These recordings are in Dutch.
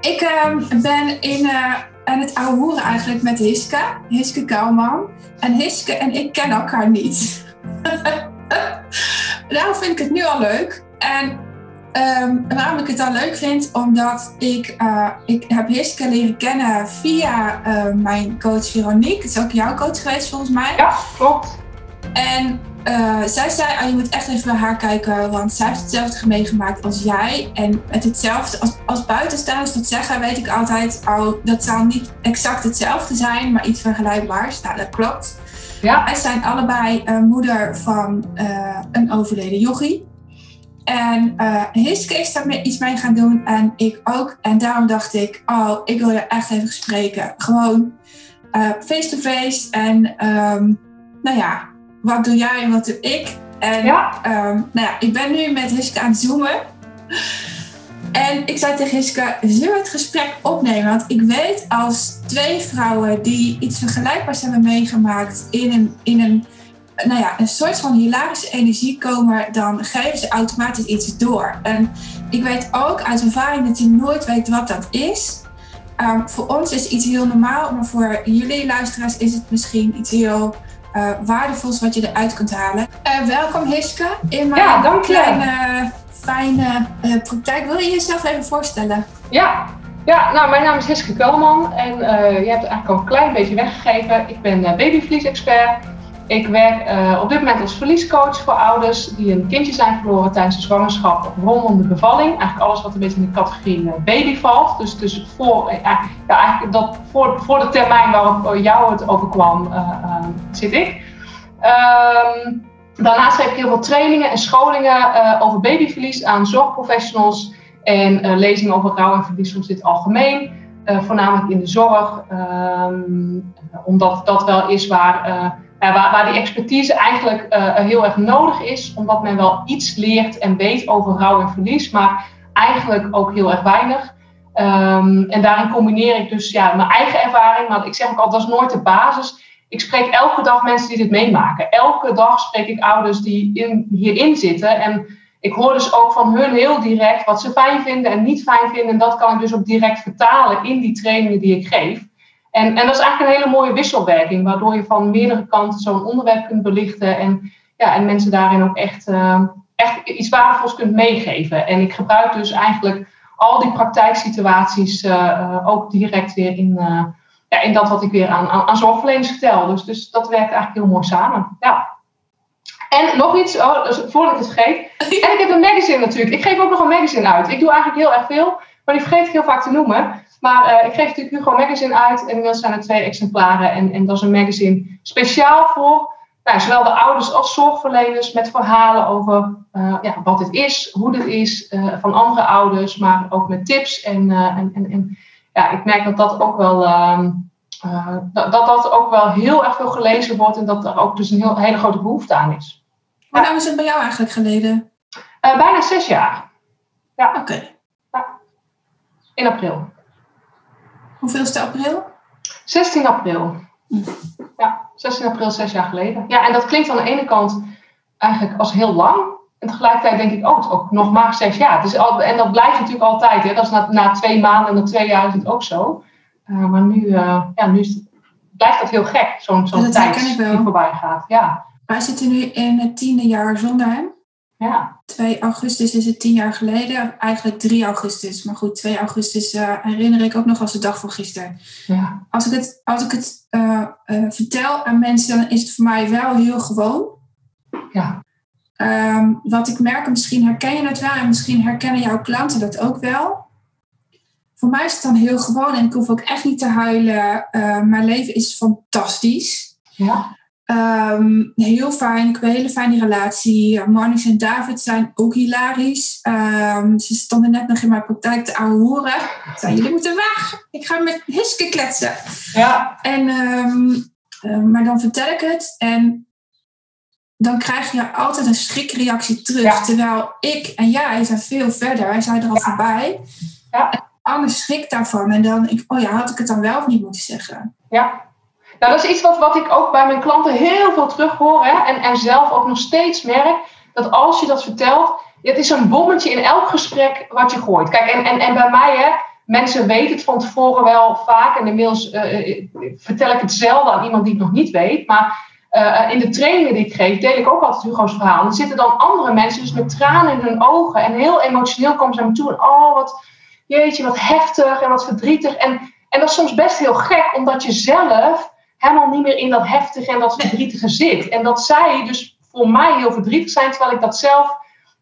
Ik ehm, ben in, uh, aan het ouwehoeren eigenlijk met Hiske, Hiske Kouwman. En Hiske en ik kennen elkaar niet. Daarom vind ik het nu al leuk. En um, waarom ik het al leuk vind, omdat ik, uh, ik heb Hiske leren kennen via uh, mijn coach Veronique. Het is ook jouw coach geweest volgens mij. Ja, klopt. En uh, zij zei, oh, je moet echt even naar haar kijken, want zij heeft hetzelfde meegemaakt als jij. En met hetzelfde, als, als buitenstaanders dat zeggen, weet ik altijd, oh, dat zal niet exact hetzelfde zijn, maar iets vergelijkbaars. Nou, dat klopt. Ja. Wij zijn allebei uh, moeder van uh, een overleden yogi. En Hiske is daar iets mee gaan doen en ik ook. En daarom dacht ik, oh, ik wil je echt even spreken. Gewoon face-to-face. -face. En um, nou ja, wat doe jij en wat doe ik? En ja. Um, nou ja, ik ben nu met Hiske aan het zoomen. En ik zei tegen Hiske, zullen we het gesprek opnemen? Want ik weet als twee vrouwen die iets vergelijkbaars hebben meegemaakt in een, in een, nou ja, een soort van hilarische energie komen, dan geven ze automatisch iets door. En ik weet ook uit ervaring dat je nooit weet wat dat is. Um, voor ons is iets heel normaal, maar voor jullie luisteraars is het misschien iets heel uh, waardevols wat je eruit kunt halen. Uh, welkom Hiske in mijn ja, dank kleine, fijne uh, praktijk. Wil je jezelf even voorstellen? Ja, ja nou, mijn naam is Hiske Kelman en je hebt het eigenlijk al een klein beetje weggegeven. Ik ben babyvliesexpert. Ik werk op dit moment als verliescoach voor ouders die een kindje zijn verloren tijdens de zwangerschap rondom de bevalling. Eigenlijk alles wat een beetje in de categorie baby valt. Dus, dus voor, ja, eigenlijk dat, voor, voor de termijn waarop jou het overkwam, zit ik. Um, daarnaast geef ik heel veel trainingen en scholingen uh, over babyverlies aan zorgprofessionals. En uh, lezingen over rouw en verlies soms het algemeen. Uh, voornamelijk in de zorg. Um, omdat dat wel is waar, waar, waar, die expertise eigenlijk heel erg nodig is. Omdat men wel iets leert en weet over rouw en verlies. Maar eigenlijk ook heel erg weinig. Um, en daarin combineer ik dus ja, mijn eigen ervaring. Maar ik zeg ook al, dat is nooit de basis ik spreek elke dag mensen die dit meemaken. Elke dag spreek ik ouders die in, hierin zitten. En ik hoor dus ook van hun heel direct wat ze fijn vinden en niet fijn vinden. En dat kan ik dus ook direct vertalen in die trainingen die ik geef. En, en dat is eigenlijk een hele mooie wisselwerking, waardoor je van meerdere kanten zo'n onderwerp kunt belichten. En, ja, en mensen daarin ook echt, uh, echt iets waardevols kunt meegeven. En ik gebruik dus eigenlijk al die praktijksituaties uh, ook direct weer in, uh, ja, in dat wat ik weer aan, aan, aan zorgverleners vertel. Dus, dus dat werkt eigenlijk heel mooi samen. Ja. En nog iets, oh, dus voordat ik het vergeet. En ik heb een magazine natuurlijk. Ik geef ook nog een magazine uit. Ik doe eigenlijk heel erg veel, maar die vergeet ik heel vaak te noemen. Maar uh, ik geef natuurlijk Hugo Magazine uit en inmiddels zijn er twee exemplaren. En, en dat is een magazine speciaal voor nou, zowel de ouders als zorgverleners met verhalen over uh, ja, wat het is, hoe dit is, uh, van andere ouders, maar ook met tips en, en, en, en ja, ik merk dat dat ook wel. Uh, dat, dat ook wel heel erg veel gelezen wordt en dat er ook dus een heel, hele grote behoefte aan is. Hoe lang is het bij jou eigenlijk geleden? Bijna zes jaar. Ja. Oké. Ja. In april. Hoeveelste april? 16 april. Hm. Ja, 16 april, zes jaar geleden. Ja, en dat klinkt aan de ene kant eigenlijk als heel lang. En tegelijkertijd denk ik, oh, het is ook nog maar zes jaar. Dus al, en dat blijft natuurlijk altijd. Hè? Dat is na, na twee maanden en na twee jaar is het ook zo. Uh, maar nu, uh, ja, nu het, blijft dat heel gek, zo'n zo'n tijd die voorbij gaat. Ja. Wij zitten nu in het tiende jaar zonder hem. Ja. 2 augustus is het tien jaar geleden. Eigenlijk 3 augustus. Maar goed, 2 augustus uh, herinner ik ook nog als de dag van gisteren. Ja. Als ik het, als ik het vertel aan mensen, dan is het voor mij wel heel gewoon. Ja. Um, wat ik merk, misschien herken je het wel en misschien herkennen jouw klanten dat ook wel. Voor mij is het dan heel gewoon en ik hoef ook echt niet te huilen. Mijn leven is fantastisch. Ja. Um, heel fijn, ik heb een hele fijne relatie. Marnix en David zijn ook hilarisch. Um, ze stonden net nog in mijn praktijk te horen. Zeiden, jullie moeten weg. Ik ga met Hiske kletsen. Ja. En, um, uh, maar dan vertel ik het en dan krijg je altijd een schrikreactie terug. Terwijl ik en jij zijn veel verder. Wij zijn er al voorbij. Ja. En anders schrik daarvan. En dan denk ik, oh ja, had ik het dan wel of niet moeten zeggen? Ja. Nou, dat is iets wat, wat ik ook bij mijn klanten heel veel terug hoor. Hè? En, en zelf ook nog steeds merk. Dat als je dat vertelt, het is een bommetje in elk gesprek wat je gooit. Kijk, en, en, en bij mij, hè, mensen weten het van tevoren wel vaak. En inmiddels uh, vertel ik het zelden aan iemand die het nog niet weet. Maar uh, in de trainingen die ik geef, deel ik ook altijd Hugo's verhaal. En er zitten dan andere mensen, dus met tranen in hun ogen. En heel emotioneel komen ze naar me toe. En oh, wat, jeetje, wat heftig en wat verdrietig. En, en dat is soms best heel gek, omdat je zelf helemaal niet meer in dat heftige en dat verdrietige zit. En dat zij dus voor mij heel verdrietig zijn, terwijl ik dat zelf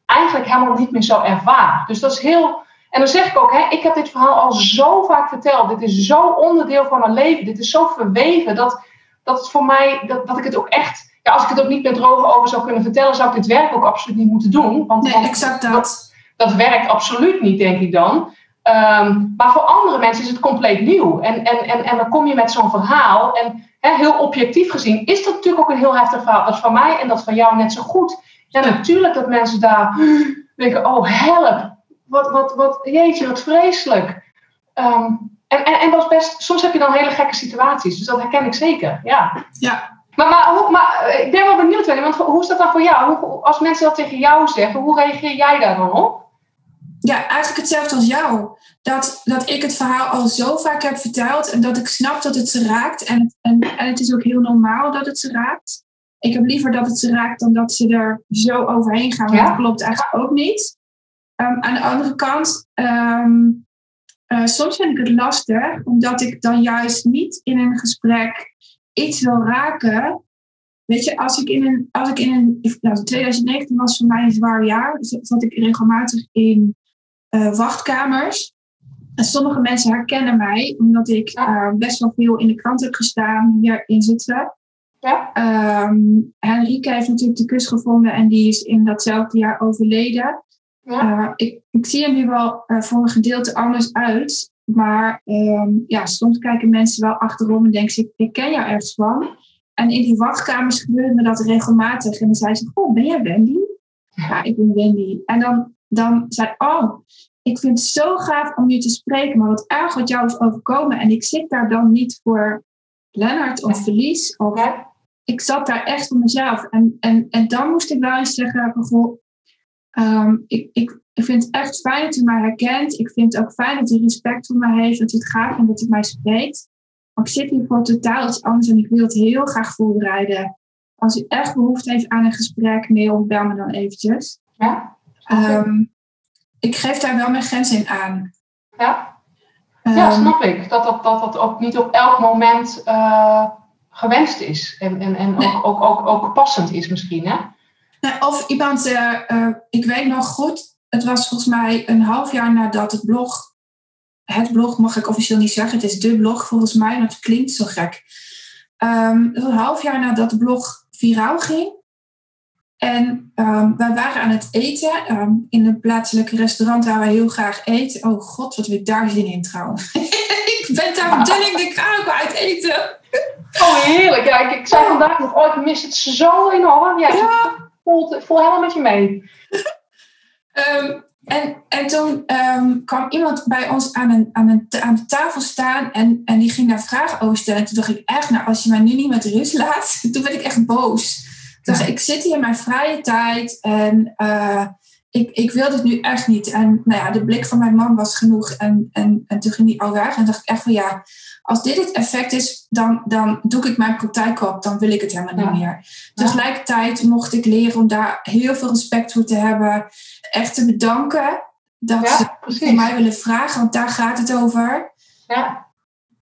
eigenlijk helemaal niet meer zo ervaar. Dus dat is heel. En dan zeg ik ook, hè, ik heb dit verhaal al zo vaak verteld. Dit is zo onderdeel van mijn leven. Dit is zo verweven dat, dat het voor mij, dat, dat ik het ook echt. Ja, als ik het ook niet met droge over zou kunnen vertellen, zou ik dit werk ook absoluut niet moeten doen. Want, nee, exact dat. dat. dat. werkt absoluut niet, denk ik dan. Ehm, maar voor andere mensen is het compleet nieuw. En, en, en, en dan kom je met zo'n verhaal. En heel objectief gezien is dat natuurlijk ook een heel heftig verhaal. Dat is van mij en dat van jou net zo goed. Ja, natuurlijk dat mensen daar denken: oh, help. Wat, wat, wat, jeetje, wat vreselijk. Ehm, en, en, en dat is best, soms heb je dan hele gekke situaties. Dus dat herken ik zeker. Ja. ja. Maar, maar, maar ik ben wel benieuwd, want hoe is dat dan voor jou? Hoe, als mensen dat tegen jou zeggen, hoe reageer jij daar dan op? Ja, eigenlijk hetzelfde als jou. Dat, dat ik het verhaal al zo vaak heb verteld en dat ik snap dat het ze raakt. En, en, en het is ook heel normaal dat het ze raakt. Ik heb liever dat het ze raakt dan dat ze er zo overheen gaan. Want dat klopt eigenlijk ook niet. Um, aan de andere kant, um, uh, soms vind ik het lastig, omdat ik dan juist niet in een gesprek iets wil raken. Weet je, als ik in een, als ik in een nou, 2019 was voor mij een zwaar jaar, zat ik regelmatig in uh, wachtkamers. En sommige mensen herkennen mij, omdat ik uh, best wel veel in de krant heb gestaan hier in Zutphen. Ja. Um, Henrike heeft natuurlijk de kus gevonden en die is in datzelfde jaar overleden. Ja. Uh, ik, ik, zie er nu wel voor een gedeelte anders uit. Maar um, ja, soms kijken mensen wel achterom en denken ze, ik ken jou ergens van. En in die wachtkamers gebeurde me dat regelmatig. En dan zei ze, oh, ben jij Wendy? Ja, ik ben Wendy. En dan dan zei oh, ik vind het zo gaaf om je te spreken, maar wat erg wat jou is overkomen. En ik zit daar dan niet voor Lennart of Verlies. Of, Ik zat daar echt voor mezelf. En, en, en dan moest ik wel eens zeggen, goh, um, ik, ik, ik vind het echt fijn dat u mij herkent. Ik vind het ook fijn dat u respect voor mij heeft, dat u het gaaf vindt dat u mij spreekt. Maar ik zit hier voor totaal iets anders en ik wil het heel graag voorbereiden. Als u echt behoefte heeft aan een gesprek, mail of bel me dan eventjes. Ja. Um, ik geef daar wel mijn grens in aan. Ja, ja ehm, snap ik. Dat dat, dat dat ook niet op elk moment uh, gewenst is. En, en, en ook, ook, ook, ook passend is misschien. Hè? of iemand, uh, uh, ik weet nog goed, het was volgens mij een half jaar nadat het blog, het blog mag ik officieel niet zeggen, het is de blog volgens mij, dat klinkt zo gek. Um, een half jaar nadat het blog viraal ging, en um, wij waren aan het eten um, in een plaatselijke restaurant waar wij heel graag eten. Oh god, wat wil ik daar zin in trouwens. ik ben daar dunning de kraak uit eten. oh heerlijk. Ja, ik, ik zei vandaag nog, oh ik mis het zo enorm. Ja, ja. Voel, voel helemaal met je mee. um, en, en toen kwam iemand bij ons aan, een, aan, een, aan de tafel staan en, en die ging daar vragen over stellen. En toen dacht ik echt, nou als je mij nu niet met rust laat, toen werd ik echt boos. Dus ik zit hier in mijn vrije tijd en uh, ik, ik wil dit nu echt niet. En nou ja, de blik van mijn man was genoeg. En, en, en toen ging hij al weg. En dacht ik echt van ja, als dit het effect is, dan, dan doe ik mijn praktijk op. Dan wil ik het helemaal niet meer. Tegelijkertijd mocht ik leren om daar heel veel respect voor te hebben. Echt te bedanken dat ze voor mij willen vragen. Want daar gaat het over. Ja.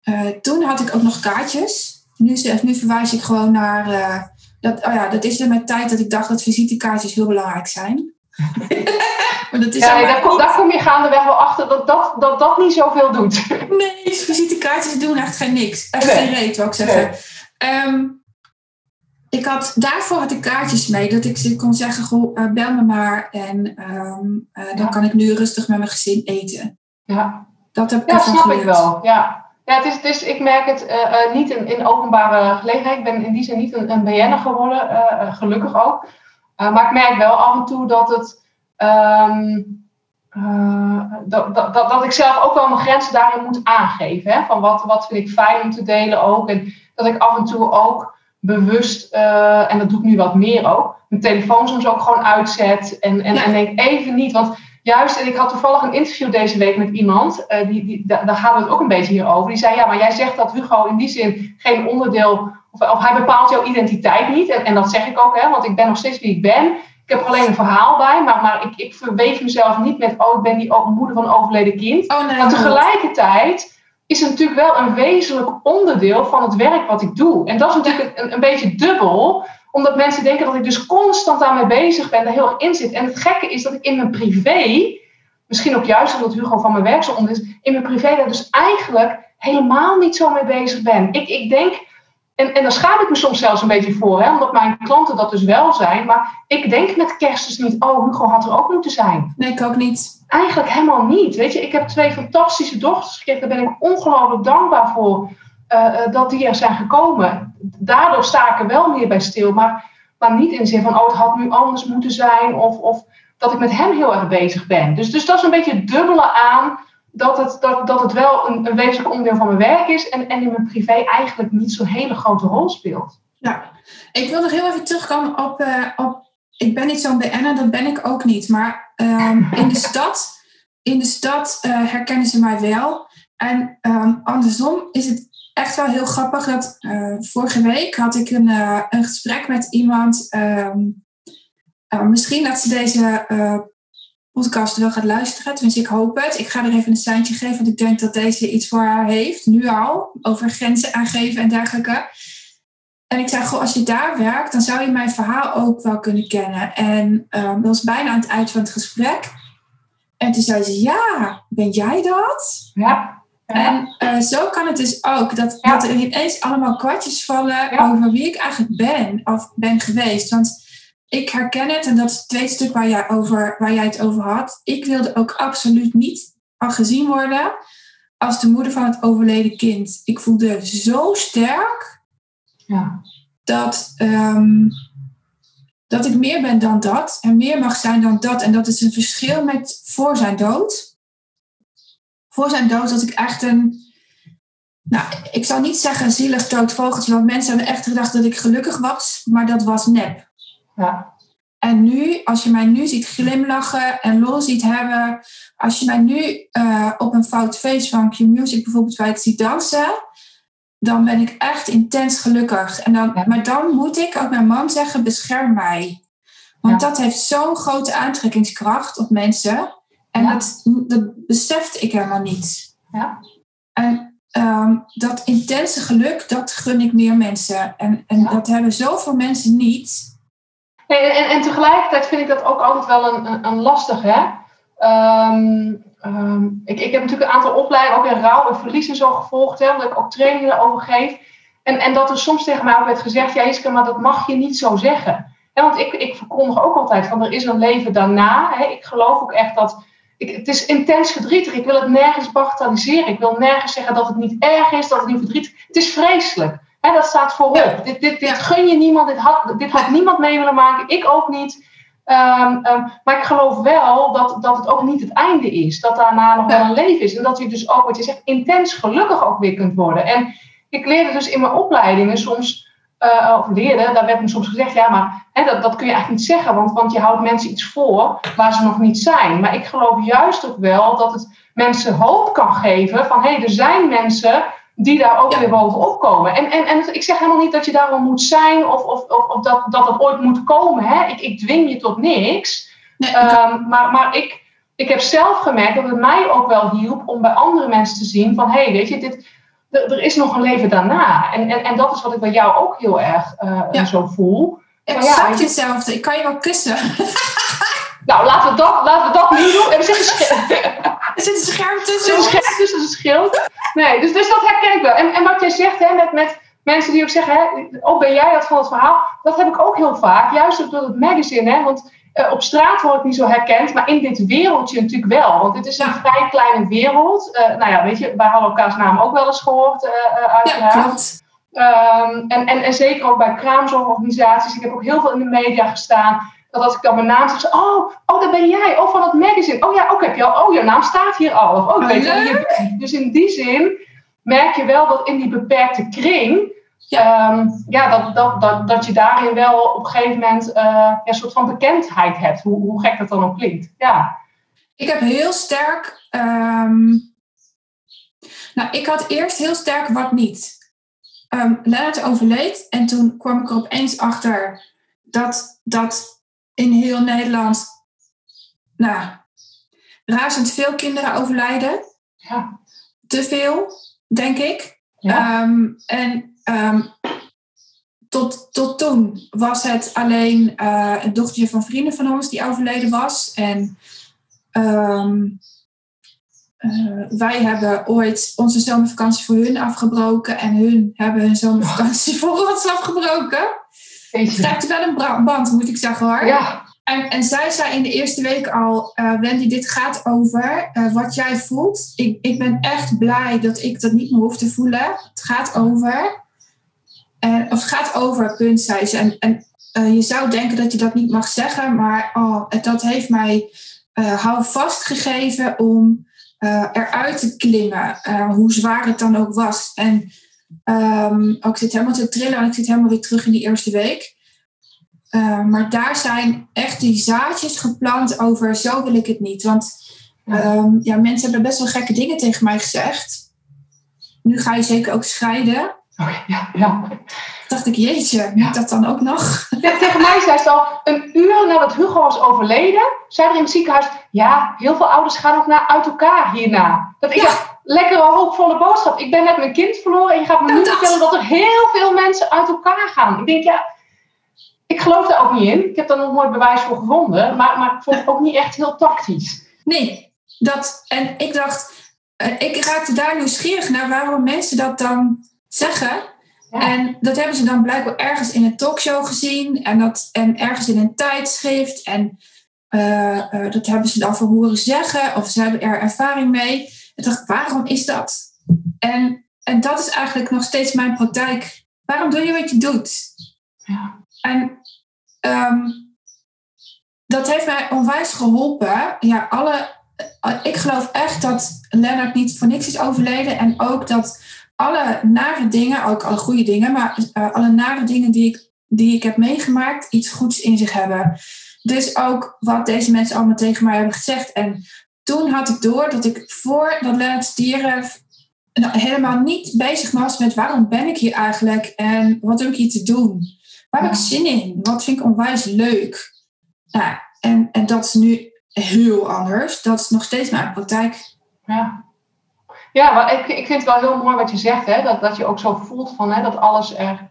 Uh, toen had ik ook nog kaartjes. Nu, nu verwijs ik gewoon naar... Uh, dat, oh ja, dat is in mijn tijd dat ik dacht dat visitekaartjes heel belangrijk zijn. maar dat is ja, daar, kom, daar kom je gaandeweg wel achter dat dat, dat, dat niet zoveel doet. nee, visitekaartjes doen echt geen niks. Echt geen reet, wil ik zeggen. Ehm, ik had, daarvoor had ik kaartjes mee. Dat ik kon zeggen, goh, uh, bel me maar. En um, uh, dan kan ik nu rustig met mijn gezin eten. Ja, dat heb ik ja snap ik wel. Ja. Ja, het is, het is, ik merk het uh, uh, niet in, in openbare gelegenheid. Ik ben in die zin niet een, een BN'er geworden, uh, gelukkig ook. maar ik merk wel af en toe dat het. Um, dat, dat, dat, dat, ik zelf ook wel mijn grenzen daarin moet aangeven. Hè? Van wat, wat vind ik fijn om te delen ook. En dat ik af en toe ook bewust, en dat doe ik nu wat meer ook, mijn telefoon soms ook gewoon uitzet. En, en, en denk even niet. Want juist, en ik had toevallig een interview deze week met iemand, uh, die, die, daar gaan we het ook een beetje hier over. Die zei, ja, maar jij zegt dat Hugo in die zin geen onderdeel, of, of hij bepaalt jouw identiteit niet. En, en, dat zeg ik ook, hè, want ik ben nog steeds wie ik ben. Ik heb er alleen een verhaal bij, maar, maar ik, ik verweef mezelf niet met, oh, ik ben die moeder van een overleden kind. Oh, nee, maar tegelijkertijd is het natuurlijk wel een wezenlijk onderdeel van het werk wat ik doe. En dat is natuurlijk een, een beetje dubbel omdat mensen denken dat ik dus constant daarmee bezig ben, daar heel erg in zit. En het gekke is dat ik in mijn privé, misschien ook juist omdat Hugo van mijn werk zo onder is, in mijn privé daar dus eigenlijk helemaal niet zo mee bezig ben. Ik, ik denk, en, en daar schaam ik me soms zelfs een beetje voor, hè, omdat mijn klanten dat dus wel zijn. Maar ik denk met kerst dus niet, oh, Hugo had er ook moeten zijn. Nee, ik ook niet. Eigenlijk helemaal niet. Weet je, ik heb twee fantastische dochters gekregen, daar ben ik ongelooflijk dankbaar voor. Uh, dat die er zijn gekomen. Daardoor sta ik er wel meer bij stil, maar, maar niet in zin van, oh, het had nu anders moeten zijn, of, of dat ik met hem heel erg bezig ben. Dus, dus dat is een beetje het dubbele aan dat het, dat, dat het wel een, een wezenlijk onderdeel van mijn werk is en, en in mijn privé eigenlijk niet zo'n hele grote rol speelt. Ja, ik wil nog heel even terugkomen op, uh, op ik ben niet zo'n BN'er, dat ben ik ook niet, maar um, in de stad, in de stad herkennen ze mij wel. En um, andersom is het echt wel heel grappig dat uh, vorige week had ik een, uh, een gesprek met iemand. Um, uh, misschien dat ze deze podcast wel gaat luisteren. Tenminste, ik hoop het. Ik ga er even een seintje geven, want ik denk dat deze iets voor haar heeft, nu al, over grenzen aangeven en dergelijke. En ik zei, goh, als je daar werkt, dan zou je mijn verhaal ook wel kunnen kennen. En um, dat was bijna aan het eind van het gesprek. En toen zei ze, ja, ben jij dat? Ja. En uh, zo kan het dus ook, dat, er ineens allemaal kwartjes vallen over wie ik eigenlijk ben of ben geweest. Want ik herken het, en dat is het tweede stuk waar jij, over, waar jij het over had. Ik wilde ook absoluut niet al gezien worden als de moeder van het overleden kind. Ik voelde zo sterk ja. dat, um, dat ik meer ben dan dat en meer mag zijn dan dat. En dat is een verschil met voor zijn dood voor zijn dood had ik echt een. Nou, ik zou niet zeggen zielig dood vogeltje, want mensen hebben echt gedacht dat ik gelukkig was, maar dat was nep. Ja. En nu, als je mij nu ziet glimlachen en lol ziet hebben, als je mij nu uh, op een fout feest van Q-Music bijvoorbeeld bij het ziet dansen, dan ben ik echt intens gelukkig. En dan, ja. Maar dan moet ik ook mijn man zeggen, bescherm mij. Want ja. dat heeft zo'n grote aantrekkingskracht op mensen. En ja. dat, dat besefte ik helemaal niet. Ja. En um, dat intense geluk, dat gun ik meer mensen. En, en ja. dat hebben zoveel mensen niet. Nee, en, en tegelijkertijd vind ik dat ook altijd wel een, een, een lastig, hè? Um, um, ik, ik heb natuurlijk een aantal opleidingen, ook in rouw en verlies en zo gevolgd, hè, omdat ik ook trainingen erover geef. En, en dat er soms tegen mij ook werd gezegd, ja Iske, maar dat mag je niet zo zeggen. Want ik, ik verkondig ook altijd van er is een leven daarna. Hè. Ik geloof ook echt dat ik, het is intens verdrietig. Ik wil het nergens bagatelliseren. Ik wil nergens zeggen dat het niet erg is, dat het niet verdrietig is. Het is vreselijk. Dat staat voorop. Dit, dit, gun je niemand. Dit had, dit had niemand mee willen maken. Ik ook niet. Um, um, maar ik geloof wel dat, dat het ook niet het einde is. Dat daarna nog wel een leven is. En dat je dus ook, wat je zegt, intens gelukkig ook weer kunt worden. En ik leerde dus in mijn opleidingen soms uh, of leerden, daar werd me soms gezegd, ja, maar hè, dat, dat kun je eigenlijk niet zeggen, want, want je houdt mensen iets voor waar ze nog niet zijn. Maar ik geloof juist ook wel dat het mensen hoop kan geven van, hé, hey, er zijn mensen die daar ook ja. weer bovenop komen. En, en, en ik zeg helemaal niet dat je daarom moet zijn of, of, of, of dat, dat dat ooit moet komen. Hè? Ik, ik dwing je tot niks. Nee, um, maar, maar ik, ik heb zelf gemerkt dat het mij ook wel hielp om bij andere mensen te zien van, hé, hey, weet je, dit er, er, is nog een leven daarna. En, en, en dat is wat ik bij jou ook heel erg uh, ja. zo voel. Exact ja, hetzelfde. Ik kan je wel kussen. nou, laten we dat, laten we dat niet doen. Er zit een scherm, er zit een scherm tussen. Er zit een scherm tussen, scheelt. Nee, dus, dus dat herken ik wel. En, en wat jij zegt hè, met, met mensen die ook zeggen, hè, oh ben jij dat van het verhaal? Dat heb ik ook heel vaak, juist door het magazine. Hè, want uh, op straat word ik niet zo herkend, maar in dit wereldje natuurlijk wel. Want dit is een vrij kleine wereld. Uh, nou ja, weet je, wij hadden elkaars naam ook wel eens gehoord, uh, uiteraard. Ja, klopt. Um, en, en, en zeker ook bij kraamzorgorganisaties. Ik heb ook heel veel in de media gestaan. Dat als ik dan mijn naam zeg, oh, oh, dat ben jij. Oh, van het magazine. Oh ja, ook heb je al. Oh, jouw naam staat hier al. Of, oh, ik weet wel je bent. Dus in die zin merk je wel dat in die beperkte kring um, ja dat, dat, dat, dat je daarin wel op een gegeven moment uh, een soort van bekendheid hebt. Hoe, hoe gek dat dan ook klinkt. Ja. Ik heb heel sterk. ehm, nou, ik had eerst heel sterk wat niet. Um, Lennart overleed en toen kwam ik er opeens achter dat dat in heel Nederland. Nou, razend veel kinderen overlijden. Ja. Te veel, denk ik. Ja. En ehm, tot, tot toen was het alleen eh, een dochtertje van vrienden van ons die overleden was. En ehm, eh, wij hebben ooit onze zomervakantie voor hun afgebroken. En hun hebben hun zomervakantie voor ons afgebroken. Het raakte wel een band, moet ik zeggen hoor. Ja. En, en zij zei in de eerste week al, eh, Wendy, dit gaat over eh, wat jij voelt. Ik, ik ben echt blij dat ik dat niet meer hoef te voelen. Het gaat over. En, of het gaat over, punt, zei ze. En, en eh, je zou denken dat je dat niet mag zeggen, maar oh, het- dat heeft mij eh houvast gegeven om eh, eruit te klimmen, eh, hoe zwaar het dan ook was. En ehm, ook ik zit helemaal te trillen en ik zit helemaal weer terug in die eerste week. Uh, maar daar zijn echt die zaadjes geplant over zo wil ik het niet. Want um, ja, mensen hebben best wel gekke dingen tegen mij gezegd. Nu ga je zeker ook scheiden. Oh, ja, ja. dacht ik, jeetje, moet dat dan ook nog? Ja, tegen mij zei ze al, een uur nadat Hugo was overleden, zei er in het ziekenhuis, ja, heel veel ouders gaan ook naar uit elkaar hierna. Dat ik Ja. dacht, lekkere hoopvolle boodschap. Ik ben net mijn kind verloren en je gaat me Ja, nu vertellen dat er heel veel mensen uit elkaar gaan. Ik denk, ja, ik geloof daar ook niet in. Ik heb daar nog nooit bewijs voor gevonden, maar, maar ik vond het ook niet echt heel tactisch. Nee, dat, en ik dacht, eh, ik raakte daar nieuwsgierig naar waarom mensen dat dan zeggen. Ja. En dat hebben ze dan blijkbaar ergens in een talkshow gezien en, dat, en ergens in een tijdschrift. En eh, eh, dat hebben ze dan van horen zeggen of ze hebben er ervaring mee. Ik dacht, waarom is dat? En, en dat is eigenlijk nog steeds mijn praktijk. Waarom doe je wat je doet? Ja. En ehm, dat heeft mij onwijs geholpen. Ja, alle, eh, ik geloof echt dat Lennart niet voor niks is overleden. En ook dat alle nare dingen, ook alle goede dingen, maar eh, alle nare dingen die ik, die ik heb meegemaakt, iets goeds in zich hebben. Dus ook wat deze mensen allemaal tegen mij hebben gezegd. En toen had ik door dat ik voordat Lennart stierf nou, helemaal niet bezig was met waarom ben ik hier eigenlijk en wat heb ik hier te doen. Waar heb ik zin in? Wat vind ik onwijs leuk? Nou, en, en dat is nu heel anders. Dat is nog steeds mijn praktijk. Ja, ja maar ik, ik vind het wel heel mooi wat je zegt, hè? Dat, dat je ook zo voelt van, hè, dat alles er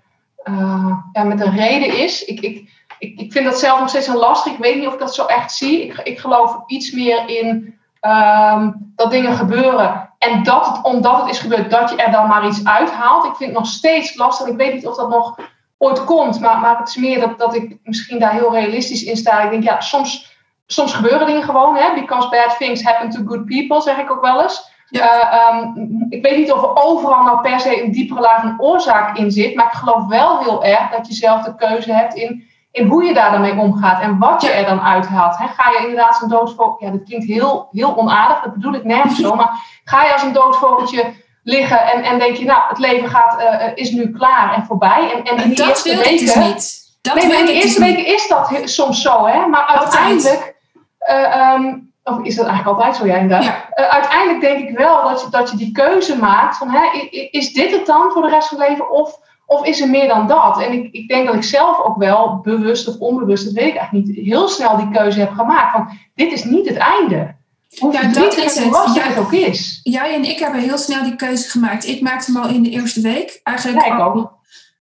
eh, ja, met een reden is. Ik, ik, ik, ik vind dat zelf nog steeds een lastig. Ik weet niet of ik dat zo echt zie. Ik, ik geloof iets meer in ehm, dat dingen gebeuren. En dat het, omdat het is gebeurd, dat je er dan maar iets uithaalt. Ik vind het nog steeds lastig. Ik weet niet of dat nog ooit komt. Maar, maar het is meer dat, dat ik misschien daar heel realistisch in sta. Ik denk, ja, soms, soms gebeuren dingen gewoon. Hè? Because bad things happen to good people, zeg ik ook wel eens. Ja. Eh, ehm, ik weet niet of er overal nou per se een diepere laag van oorzaak in zit. Maar ik geloof wel heel erg dat je zelf de keuze hebt in, in hoe je daar dan mee omgaat. En wat je er dan uithaalt. Hè? Ga je inderdaad zo'n doodvogel... Ja, dat klinkt heel, heel onaardig. Dat bedoel ik nergens zo. Maar ga je als een doodvogeltje liggen en, en denk je... Nou, het leven gaat, eh, is nu klaar en voorbij. En, en in die dat eerste wil ik dus weken... niet. Dat nee, maar in de dus eerste weken is dat he- soms zo, hè? Maar uiteindelijk. eh, ehm, of is dat eigenlijk altijd zo, ja, inderdaad? Ja. Eh, uiteindelijk denk ik wel dat je, dat je die keuze maakt van, hè, is dit het dan voor de rest van het leven of, of is er meer dan dat? En ik, ik denk dat ik zelf ook wel, bewust of onbewust, dat weet ik eigenlijk niet, heel snel die keuze heb gemaakt van, dit is niet het einde. Hoe Ja, dat is het. Ja. het ook is. Jij en ik hebben heel snel die keuze gemaakt. Ik maakte hem al in de eerste week. Eigenlijk, Ja, ik al, ook.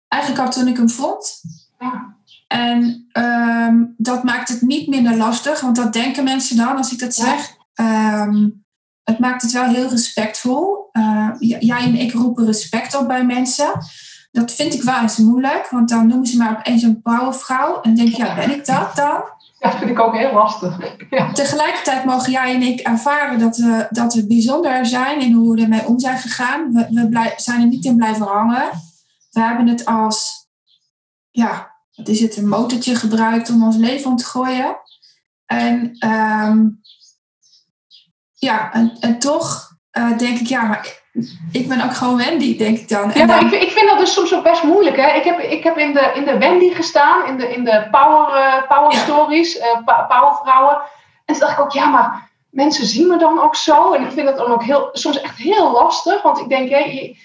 eigenlijk al toen ik hem vond. Ja. En ehm, dat maakt het niet minder lastig, want dat denken mensen dan als ik dat zeg. Ehm, het maakt het wel heel respectvol. Eh, jij en ik roepen respect op bij mensen. Dat vind ik wel eens moeilijk, want dan noemen ze mij opeens een powervrouw. En denk ik, ja, ben ik dat dan? Ja, dat vind ik ook heel lastig. Ja. Tegelijkertijd mogen jij en ik ervaren dat we, dat we bijzonder zijn in hoe we ermee om zijn gegaan. We, we zijn er niet in blijven hangen. We hebben het als, ja, wat is het, een motortje gebruikt om ons leven om te gooien. En ehm, ja, en, en toch eh, denk ik, ja, maar ik ben ook gewoon Wendy, denk ik dan. Ja, maar dan ik, vind- ik vind dat dus soms ook best moeilijk. Hè? Ik, heb, ik heb in de, in de Wendy gestaan, in de, in de Power, eh, power Ja. Stories, eh, pa- Powervrouwen. En toen dacht ik ook, ja, maar mensen zien me dan ook zo. En ik vind het dan ook heel, soms echt heel lastig. Want ik denk, hé,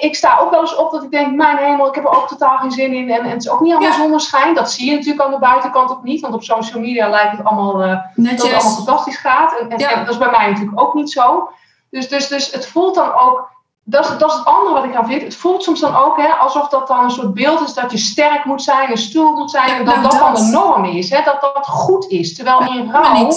ik sta ook wel eens op dat ik denk, mijn hemel, ik heb er ook totaal geen zin in. En, het is ook niet allemaal ja. zonneschijn. Dat zie je natuurlijk aan de buitenkant ook niet. Want op social media lijkt het allemaal, uh, dat het allemaal fantastisch gaat. En, en, dat is bij mij natuurlijk ook niet zo. Dus, dus, dus het voelt dan ook, dat is, dat is het andere wat ik aan vind. Het voelt soms dan ook hè, alsof dat dan een soort beeld is dat je sterk moet zijn, een stoel moet zijn. en dat nou, dat, dan de norm is. Hè, dat dat goed is. Terwijl in rouw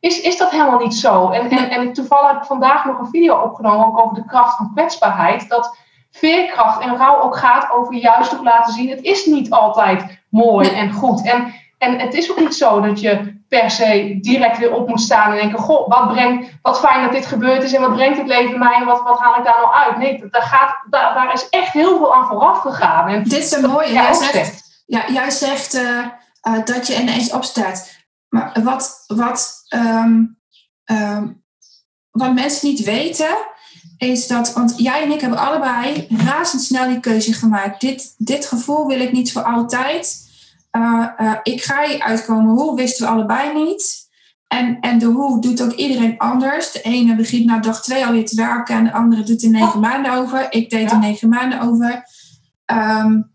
is, is dat helemaal niet zo. En, en, en toevallig heb ik vandaag nog een video opgenomen ook over de kracht van kwetsbaarheid. Dat veerkracht en rouw ook gaat over juist ook laten zien. Het is niet altijd mooi en goed. En, en het is ook niet zo dat je per se direct weer op moet staan en denken: Goh, wat, brengt, wat fijn dat dit gebeurd is en wat brengt het leven mij en wat, wat haal ik daar nou uit? Nee, daar, gaat, daar, daar is echt heel veel aan vooraf gegaan. En dit is een mooie. Jij zegt, ja, jij zegt uh, uh, dat je ineens opstaat. Maar wat, wat, um, um, wat mensen niet weten, is dat, want jij en ik hebben allebei razendsnel die keuze gemaakt. Dit, dit gevoel wil ik niet voor altijd. Uh, uh, ik ga hier uitkomen. Hoe wisten we allebei niet. En, en de hoe doet ook iedereen anders. De ene begint na dag twee alweer te werken en de andere doet er negen maanden over. Ik deed er negen maanden over. Um,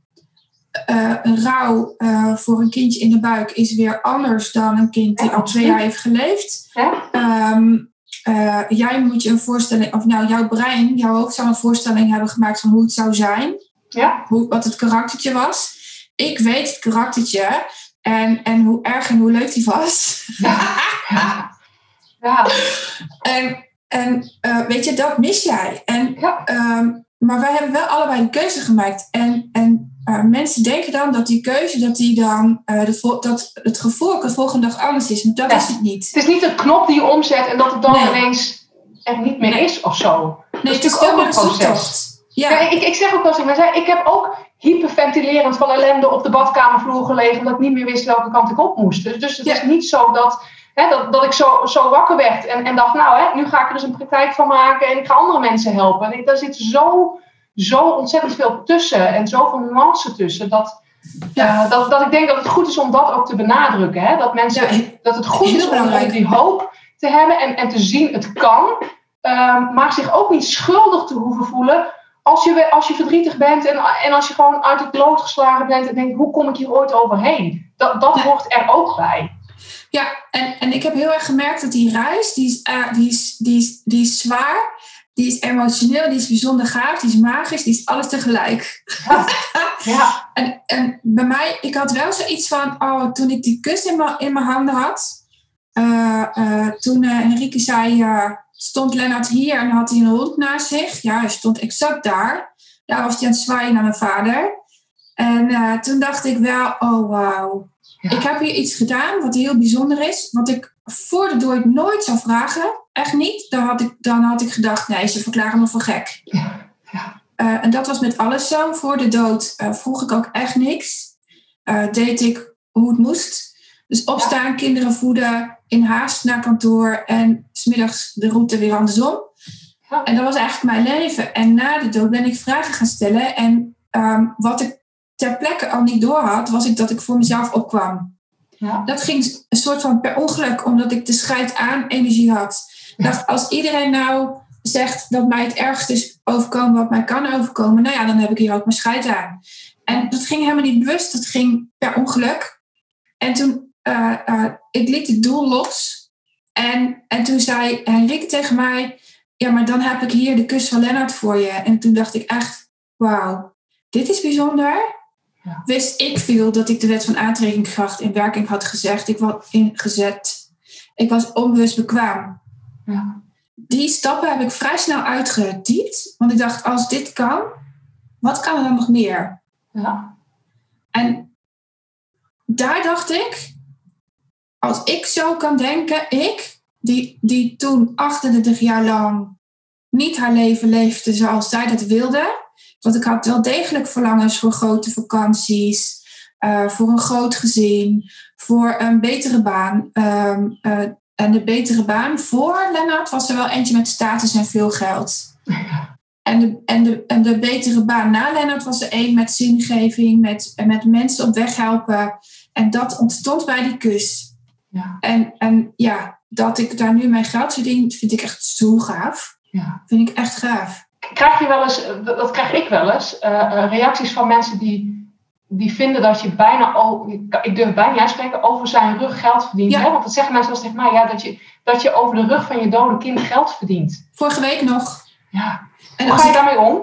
uh, een rouw uh, voor een kindje in de buik is weer anders dan een kind die al twee jaar heeft geleefd. Um, uh, jij moet je een voorstelling, of nou jouw brein, jouw hoofd zou een voorstelling hebben gemaakt van hoe het zou zijn. Ja. Hoe, wat het karaktertje was. Ik weet het karaktertje en, en hoe erg en hoe leuk die was. Ja. ja. En, en weet je, dat mis jij. En, um, maar wij hebben wel allebei een keuze gemaakt. En, en uh, mensen denken dan dat die keuze, dat, die dan, uh, de dat het gevoel de volgende dag anders is. Maar dat ja. is het niet. Het is niet een knop die je omzet en dat het dan nee. ineens er niet meer nee. is of zo. Nee, het is ook een proces. Ja. ja ik, ik zeg ook wel eens, ik heb ook hyperventilerend van ellende op de badkamervloer gelegen, omdat ik niet meer wist welke kant ik op moest. Dus, dus het ja. is niet zo dat, hè, dat, dat ik zo, zo wakker werd en, en dacht, nou, hè, nu ga ik er dus een praktijk van maken en ik ga andere mensen helpen. En ik, daar zit zo zo ontzettend veel tussen en zoveel nuance tussen. Dat, ja. Uh, dat, dat ik denk dat het goed is om dat ook te benadrukken. Hè? Dat, mensen, ja, dat het goed is om, om, die hoop te hebben en, en te zien het kan. Um, maar zich ook niet schuldig te hoeven voelen als je, als je verdrietig bent en, en als je gewoon uit het lood geslagen bent en denkt, hoe kom ik hier ooit overheen? Dat, dat ja. hoort er ook bij. Ja, en, en ik heb heel erg gemerkt dat die reis, die is, uh, die is, die is, die is zwaar. Die is emotioneel, die is bijzonder gaaf, die is magisch, die is alles tegelijk. Ja. ja. en, en bij mij, ik had wel zoiets van, oh, toen ik die kus in mijn, in mijn handen had, uh, uh, toen uh, Henrike zei, stond Lennart hier en had hij een hond naast zich. Ja, hij stond exact daar. Daar was hij aan het zwaaien naar mijn vader. En toen dacht ik wel, oh wauw. Ja. Ik heb hier iets gedaan wat heel bijzonder is, wat ik voor de dood nooit zou vragen. Echt niet. Dan had ik, dan had ik gedacht, nee, ze verklaren me voor gek. Ja. Ja. Uh, en dat was met alles zo. Voor de dood uh, vroeg ik ook echt niks. Uh, deed ik hoe het moest. Dus opstaan, ja. kinderen voeden, in haast naar kantoor en smiddags de route weer andersom. Ja. En dat was eigenlijk mijn leven. En na de dood ben ik vragen gaan stellen. En um, wat ik ter plekke al niet door had, was ik dat ik voor mezelf opkwam. Ja. Dat ging een soort van per ongeluk, omdat ik de scheid aan energie had. Ja. dacht, als iedereen nou zegt dat mij het ergste is overkomen wat mij kan overkomen, nou ja, dan heb ik hier ook mijn scheid aan. En dat ging helemaal niet bewust, dat ging per ongeluk. En toen, uh, uh, ik liet het doel los. En, en toen zei Henrik tegen mij, ja, maar dan heb ik hier de kus van Lennart voor je. En toen dacht ik echt, wauw, dit is bijzonder. Ja. Wist ik veel dat ik de wet van aantrekkingskracht in werking had gezegd. Ik was ingezet. Ik was onbewust bekwaam. Ja. Die stappen heb ik vrij snel uitgediept. Want ik dacht, als dit kan, wat kan er dan nog meer? Ja. En daar dacht ik, als ik zo kan denken, ik, die, die toen 38 jaar lang niet haar leven leefde zoals zij dat wilde, want ik had wel degelijk verlangens voor grote vakanties, uh, voor een groot gezin, voor een betere baan. Um, uh, en de betere baan voor Lennart was er wel eentje met status en veel geld. En de, en, de, en de betere baan na Lennart was er één met zingeving, met, met mensen op weg helpen. En dat ontstond bij die kus. Ja. En, en ja, dat ik daar nu mijn geld verdien, vind ik echt zo gaaf. Ja. Vind ik echt gaaf. Krijg je wel eens, dat krijg ik wel eens, uh, reacties van mensen die, die vinden dat je bijna, ik durf bijna niet uitspreken, over zijn rug geld verdient. Ja. Hè? Want dat zeggen mensen wel tegen mij, ja, dat je, dat je over de rug van je dode kind geld verdient. Vorige week nog. Ja. En Hoe ga je daarmee om?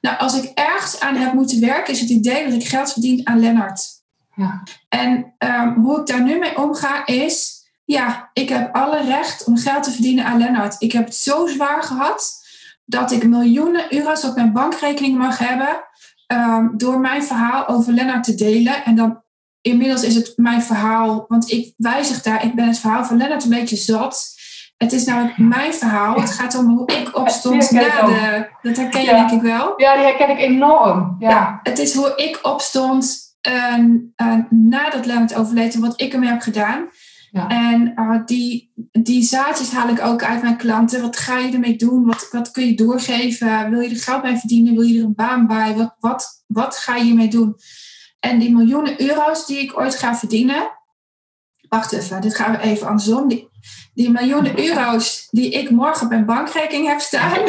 Nou, als ik ergens aan heb moeten werken, is het idee dat ik geld verdien aan Lennart. Ja. En um, hoe ik daar nu mee omga is, ja, ik heb alle recht om geld te verdienen aan Lennart. Ik heb het zo zwaar gehad dat ik miljoenen euro's op mijn bankrekening mag hebben um, door mijn verhaal over Lennart te delen. En dan inmiddels is het mijn verhaal, want ik wijzig daar, ik ben het verhaal van Lennart een beetje zat. Het is namelijk mijn verhaal. Het gaat om hoe ik opstond na de. Dat herken je denk ik wel. Ja, die herken ik enorm. Ja. het is hoe ik opstond uh, uh, nadat Lennart overleed en wat ik ermee heb gedaan. Ja. En uh, die, die zaadjes haal ik ook uit mijn klanten. Wat ga je ermee doen? Wat, wat kun je doorgeven? Wil je er geld bij verdienen? Wil je er een baan bij? Wat, wat, wat ga je hiermee doen? En die miljoenen euro's die ik ooit ga verdienen. Wacht even, dit gaan we even andersom. Die miljoenen euro's die ik morgen op mijn bankrekening heb staan.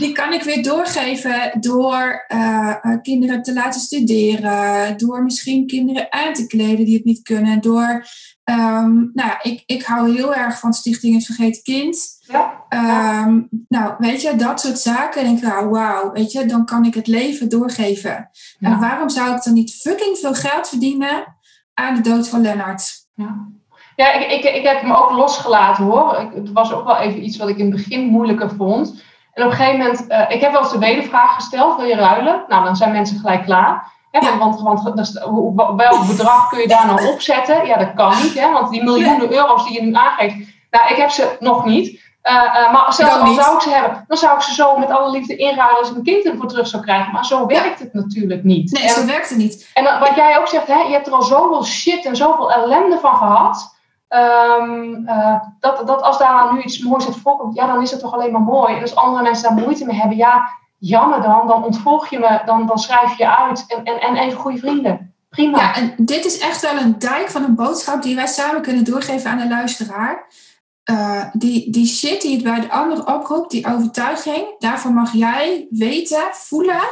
die kan ik weer doorgeven door uh, kinderen te laten studeren, door misschien kinderen aan te kleden die het niet kunnen, door, um, nou ik, ik hou heel erg van Stichting Het Vergeten Kind. Ja. Um, nou, weet je, dat soort zaken. denk ik, nou, wauw, weet je, dan kan ik het leven doorgeven. Ja. En waarom zou ik dan niet fucking veel geld verdienen aan de dood van Lennart? Ja. Ja, ik, ik, ik heb hem ook losgelaten hoor. Ik, het was ook wel even iets wat ik in het begin moeilijker vond. En op een gegeven moment, uh, ik heb wel eens de wedervraag gesteld, wil je ruilen? Nou, dan zijn mensen gelijk klaar. Hè, Want, want welk bedrag kun je daar nou opzetten? Ja, dat kan niet, hè, want die miljoenen euro's die je nu aangeeft, nou, ik heb ze nog niet. Uh, uh, maar zelfs al zou ik ze hebben, dan zou ik ze zo met alle liefde inruilen als ik een kind ervoor terug zou krijgen. Maar zo werkt het natuurlijk niet. Nee, zo werkt het niet. En wat jij ook zegt, hè, je hebt er al zoveel shit en zoveel ellende van gehad. Um, uh, dat, dat als daar nu iets moois uit voorkomt, ja, dan is het toch alleen maar mooi. En als andere mensen daar moeite mee hebben, ja, jammer dan, dan ontvolg je me, dan, dan schrijf je uit en, en, en even goede vrienden. Prima. Ja, en dit is echt wel een dijk van een boodschap die wij samen kunnen doorgeven aan de luisteraar. Uh, die, die shit die het bij de ander oproept, die overtuiging, daarvoor mag jij weten, voelen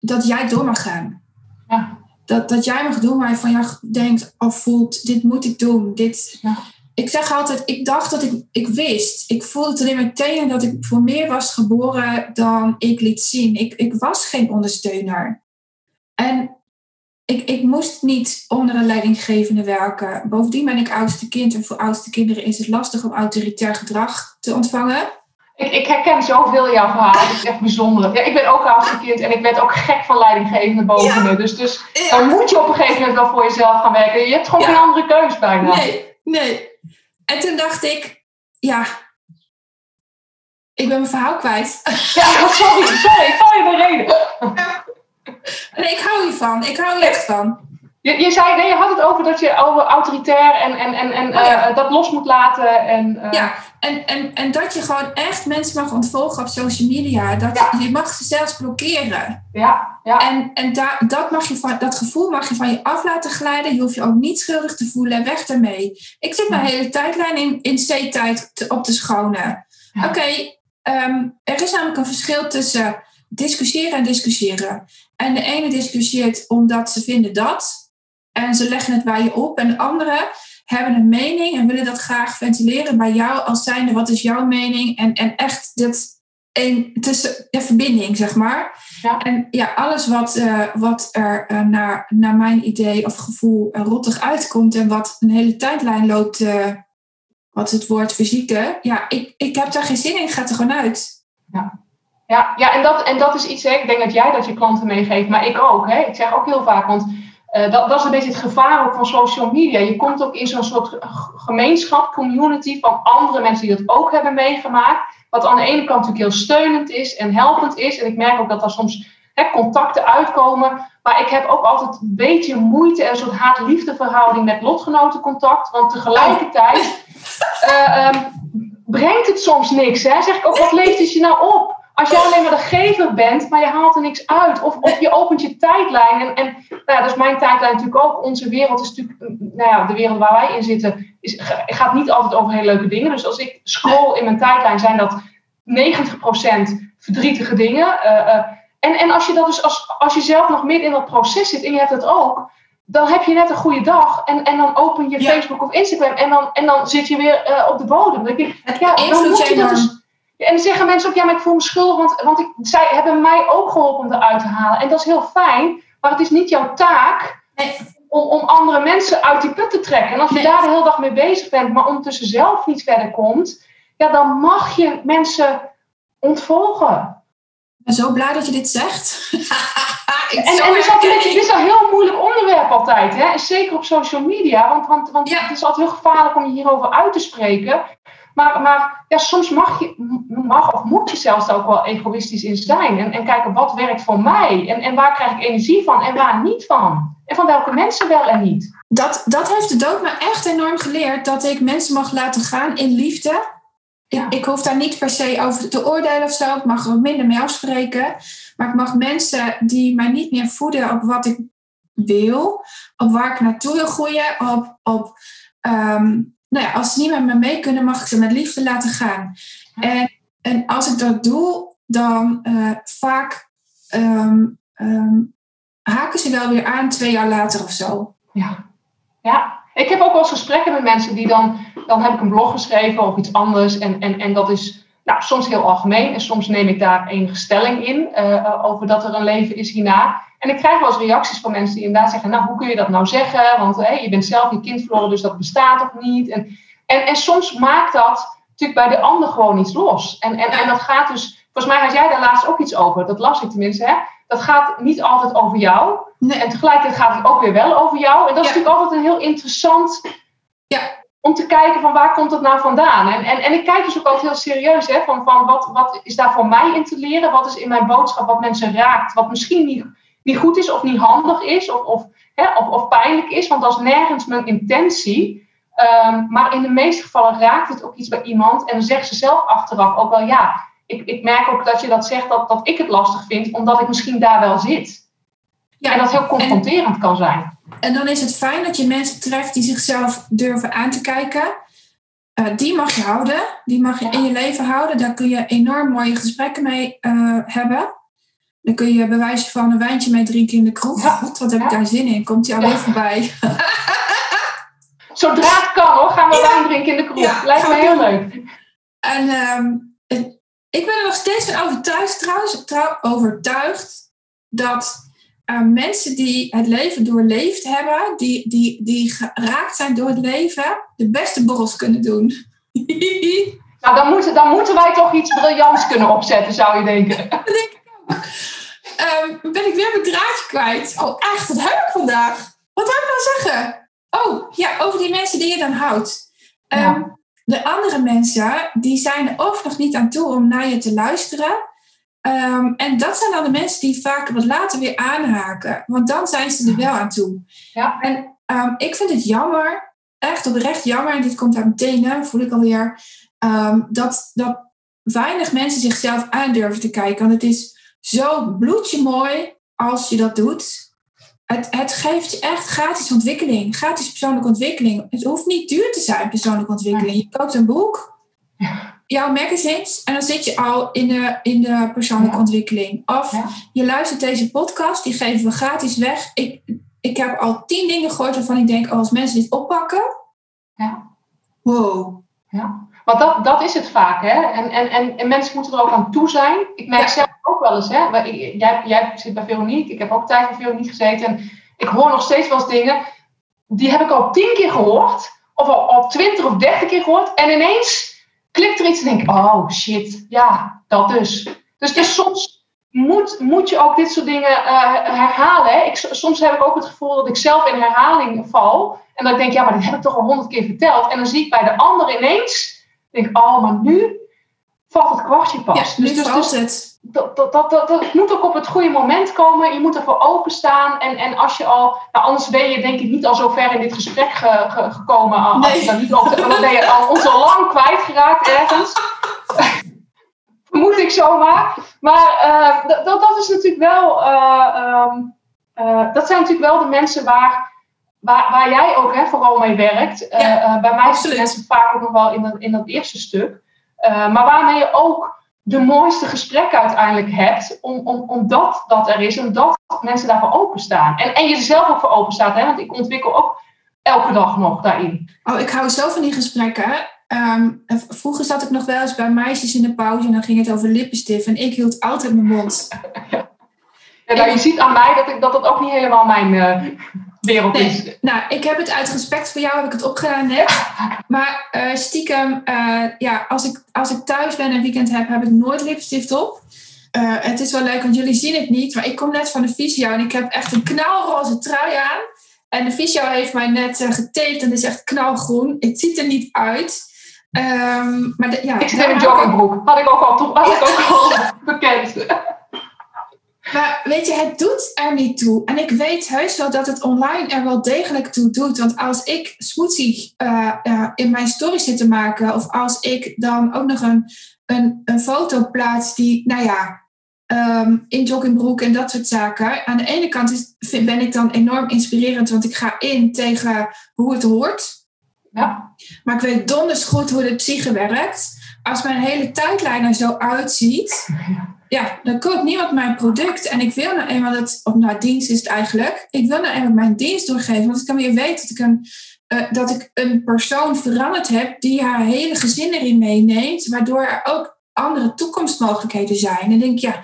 dat jij door mag gaan. Ja dat, dat jij mag doen waar je van jou denkt of voelt, dit moet ik doen. Dit, ja. Ik zeg altijd, ik dacht dat ik, ik wist. Ik voelde het alleen meteen dat ik voor meer was geboren dan ik liet zien. Ik, ik was geen ondersteuner. En ik, ik moest niet onder een leidinggevende werken. Bovendien ben ik oudste kind en voor oudste kinderen is het lastig om autoritair gedrag te ontvangen. Ik, ik herken zoveel jouw verhaal. Het is echt bijzonder. Ja, ik ben ook kind en ik werd ook gek van leidinggevende boven me. Dus, dus dan moet je op een gegeven moment wel voor jezelf gaan werken. Je hebt gewoon geen andere keus bijna. Nee, nee. En toen dacht ik, ja, ik ben mijn verhaal kwijt. Ja, sorry, sorry, ik val je de reden. Nee, ik hou hiervan. Ik hou er echt van. Je, je, zei, nee, je had het over dat je over autoritair en, en, en, en oh eh, dat los moet laten. En, uh... Ja, en, en, en dat je gewoon echt mensen mag ontvolgen op social media. Dat ja. je mag ze zelfs blokkeren. Ja, ja. En, en daar, dat, mag je van, dat gevoel mag je van je af laten glijden. Je hoeft je ook niet schuldig te voelen. Weg daarmee. Ik zit mijn hele tijdlijn in, in C-tijd op te schonen. Oké, okay, um, er is namelijk een verschil tussen discussiëren en discussiëren. En de ene discussieert omdat ze vinden dat en ze leggen het bij je op. En de anderen hebben een mening en willen dat graag ventileren bij jou als zijnde wat is jouw mening. En, en echt dit een, tussen de verbinding, zeg maar. Ja. En ja, alles wat, uh, wat er uh, naar, naar mijn idee of gevoel uh, rottig uitkomt en wat een hele tijdlijn loopt, wat het woord fysieke, ja, ik, ik heb daar geen zin in, gaat er gewoon uit. Ja. Ja, ja en, dat, en dat is iets, hè, ik denk dat jij dat je klanten meegeeft, maar ik ook. Hè. Ik zeg ook heel vaak, want uh, dat, dat, is een beetje het gevaar ook van social media. Je komt ook in zo'n soort gemeenschap, community van andere mensen die dat ook hebben meegemaakt. Wat aan de ene kant natuurlijk heel steunend is en helpend is. En ik merk ook dat er soms hè, contacten uitkomen. Maar ik heb ook altijd een beetje moeite en een soort haat-liefde verhouding met lotgenotencontact. Want tegelijkertijd uh, um, brengt het soms niks. Hè? Zeg ik ook, wat leeft het je nou op? Als je alleen maar de gever bent, maar je haalt er niks uit. Of, of je opent je tijdlijn. En, en nou ja, dus mijn tijdlijn natuurlijk ook. Onze wereld is natuurlijk, nou ja, de wereld waar wij in zitten, is, gaat niet altijd over hele leuke dingen. Dus als ik scroll in mijn tijdlijn, zijn dat 90% verdrietige dingen. Uh, uh, en, en als je dat dus als, als je zelf nog midden in dat proces zit en je hebt het ook, dan heb je net een goede dag. En, en dan open je Facebook of Instagram en dan, en dan zit je weer uh, op de bodem. Dan denk ik, ja, dan moet je dat dus, en dan zeggen mensen ook, ja, maar ik voel me schuldig, want, want ik, zij hebben mij ook geholpen om eruit te halen. En dat is heel fijn, maar het is niet jouw taak om, om andere mensen uit die put te trekken. En als je daar de hele dag mee bezig bent, maar ondertussen zelf niet verder komt, ja, dan mag je mensen ontvolgen. Ik ben zo blij dat je dit zegt. en, en het, is altijd, het is een heel moeilijk onderwerp altijd, hè? Zeker op social media, want, want, want ja. het is altijd heel gevaarlijk om je hierover uit te spreken. Maar, maar ja, soms mag, je, mag of moet je zelfs ook wel egoïstisch in zijn. En, en kijken wat werkt voor mij. En, en waar krijg ik energie van en waar niet van. En van welke mensen wel en niet. Dat, dat heeft de dood me echt enorm geleerd. Dat ik mensen mag laten gaan in liefde. Ik, ik hoef daar niet per se over te oordelen of zo. Ik mag er minder mee afspreken. Maar ik mag mensen die mij niet meer voeden op wat ik wil. Op waar ik naartoe wil groeien. Op, op um, nou ja, als ze niet met me mee kunnen, mag ik ze met liefde laten gaan. En, en als ik dat doe, dan uh, vaak um, um, haken ze wel weer aan twee jaar later of zo. Ja, ja. ik heb ook wel eens gesprekken met mensen die dan, dan heb ik een blog geschreven of iets anders. En, en, en dat is nou, soms heel algemeen en soms neem ik daar enige stelling in uh, over dat er een leven is hierna. En ik krijg wel eens reacties van mensen die inderdaad zeggen, nou, hoe kun je dat nou zeggen? Want hey, je bent zelf je kind verloren, dus dat bestaat toch niet? En, en, en soms maakt dat natuurlijk bij de ander gewoon iets los. En, en, en dat gaat dus, volgens mij had jij daar laatst ook iets over, dat las ik tenminste, hè? Dat gaat niet altijd over jou. Nee. En tegelijkertijd gaat het ook weer wel over jou. En dat is natuurlijk altijd een heel interessant ja. Om te kijken van waar komt dat nou vandaan. En, en, en ik kijk dus ook altijd heel serieus, hè, van, van wat, wat is daar voor mij in te leren? Wat is in mijn boodschap wat mensen raakt? Wat misschien niet niet goed is of niet handig is of, of, hè, of, of pijnlijk is, want dat is nergens mijn intentie. Um, maar in de meeste gevallen raakt het ook iets bij iemand en dan zegt ze zelf achteraf ook wel ja. Ik, ik merk ook dat je dat zegt dat, dat ik het lastig vind, omdat ik misschien daar wel zit. Ja, en dat heel confronterend en, kan zijn. En dan is het fijn dat je mensen treft die zichzelf durven aan te kijken. Uh, die mag je houden, die mag je in je leven houden. Daar kun je enorm mooie gesprekken mee uh, hebben. Dan kun je bewijzen van een wijntje mee drinken in de kroeg. Ja. God, wat heb ik daar zin in? Komt hij alweer ja. voorbij? Zodra het kan hoor, gaan we ja. wijn drinken in de kroeg. Lijkt me heel leuk. En um, ik ben er nog steeds van overtuigd, trouwens, trouw, overtuigd dat uh, mensen die het leven doorleefd hebben, die, die, die geraakt zijn door het leven, de beste borrels kunnen doen. nou, dan moeten, dan moeten wij toch iets briljants kunnen opzetten, zou je denken. Dat denk ik ook um, ben ik weer mijn draadje kwijt. Oh, echt? Wat heb ik vandaag? Wat heb ik nou zeggen? Oh, ja, over die mensen die je dan houdt. Um, ja. De andere mensen, die zijn er of nog niet aan toe om naar je te luisteren. Um, en dat zijn dan de mensen die vaak wat later weer aanhaken. Want dan zijn ze er wel aan toe. Ja. En um, ik vind het jammer, echt oprecht jammer, en dit komt daar meteen, voel ik alweer, um, dat, dat weinig mensen zichzelf aandurven te kijken. Want het is zo bloedje mooi als je dat doet. Het, het geeft je echt gratis ontwikkeling, gratis persoonlijke ontwikkeling. Het hoeft niet duur te zijn, persoonlijke ontwikkeling. Je koopt een boek, jouw magazines, en dan zit je al in de, in de persoonlijke ontwikkeling. Of je luistert deze podcast, die geven we gratis weg. Ik, ik heb al tien dingen gehoord waarvan ik denk, oh, als mensen dit oppakken, ja. wow. Ja. Want dat, dat is het vaak, hè? En, en, en, en mensen moeten er ook aan toe zijn. Ik merk zelf ook wel eens, hè? Jij, jij zit bij Veronique, ik heb ook tijd bij Veronique gezeten. En ik hoor nog steeds wel eens dingen, die heb ik al tien keer gehoord, of al, al twintig of dertig keer gehoord. En ineens klikt er iets en denk ik, oh shit, ja, dat dus. Dus, dus soms moet, moet je ook dit soort dingen uh, herhalen. Hè? Ik, soms heb ik ook het gevoel dat ik zelf in herhaling val. En dat ik denk, ja, maar dit heb ik toch al honderd keer verteld. En dan zie ik bij de ander ineens denk, oh, maar nu valt het kwartje pas. Ja, dus, dus, dus het. Dat, dat, dat, dat, moet ook op het goede moment komen. Je moet ervoor openstaan. En, en als je al, nou anders ben je denk ik niet al zo ver in dit gesprek ge, ge, gekomen. Als nee. je dan, niet dan ben je al ons al lang kwijtgeraakt ergens. Vermoed ik zomaar. Maar uh, dat, dat is natuurlijk wel, um, dat zijn natuurlijk wel de mensen waar, waar, waar jij ook hè, vooral mee werkt. Ja, bij mij zijn mensen vaak ook nog wel in dat, in dat eerste stuk. maar waarmee je ook de mooiste gesprekken uiteindelijk hebt, om, om, omdat dat er is, omdat mensen daarvoor openstaan. En, en je zelf ook voor openstaat, hè? want ik ontwikkel ook elke dag nog daarin. Oh, ik hou zo van die gesprekken. Ehm, vroeger zat ik nog wel eens bij meisjes in de pauze en dan ging het over lippenstift en ik hield altijd mijn mond. ja, nou, je ziet aan mij dat, ik, dat dat ook niet helemaal mijn uh, wereld is. Nou, ik heb het uit respect voor jou heb ik het opgedaan net. Maar uh, stiekem, uh, ja, als ik, als ik thuis ben en weekend heb, heb ik nooit lipstift op. het is wel leuk, want jullie zien het niet, maar ik kom net van de visio en ik heb echt een knalroze trui aan. En de visio heeft mij net getaped en het is echt knalgroen. Het ziet er niet uit. Um, maar de, ja, ik zit in een joggingbroek. Had ik ook al, had ik ook al bekend. Maar weet je, het doet er niet toe. En ik weet heus wel dat het online er wel degelijk toe doet. Want als ik smoothie uh, uh, in mijn story zit te maken, of als ik dan ook nog een, een, een foto plaats die, nou ja, um, in joggingbroek en dat soort zaken. Aan de ene kant is, vind, ben ik dan enorm inspirerend, want ik ga in tegen hoe het hoort. Ja. Maar ik weet donders goed hoe de psyche werkt. Als mijn hele tijdlijn er zo uitziet, ja, dan koopt niemand mijn product. En ik wil nou eenmaal dat, op nou dienst is het eigenlijk, ik wil nou eenmaal mijn dienst doorgeven. Want ik kan weer weten dat ik een, uh, dat ik een persoon veranderd heb die haar hele gezin erin meeneemt, waardoor er ook andere toekomstmogelijkheden zijn. En dan denk ik, ja,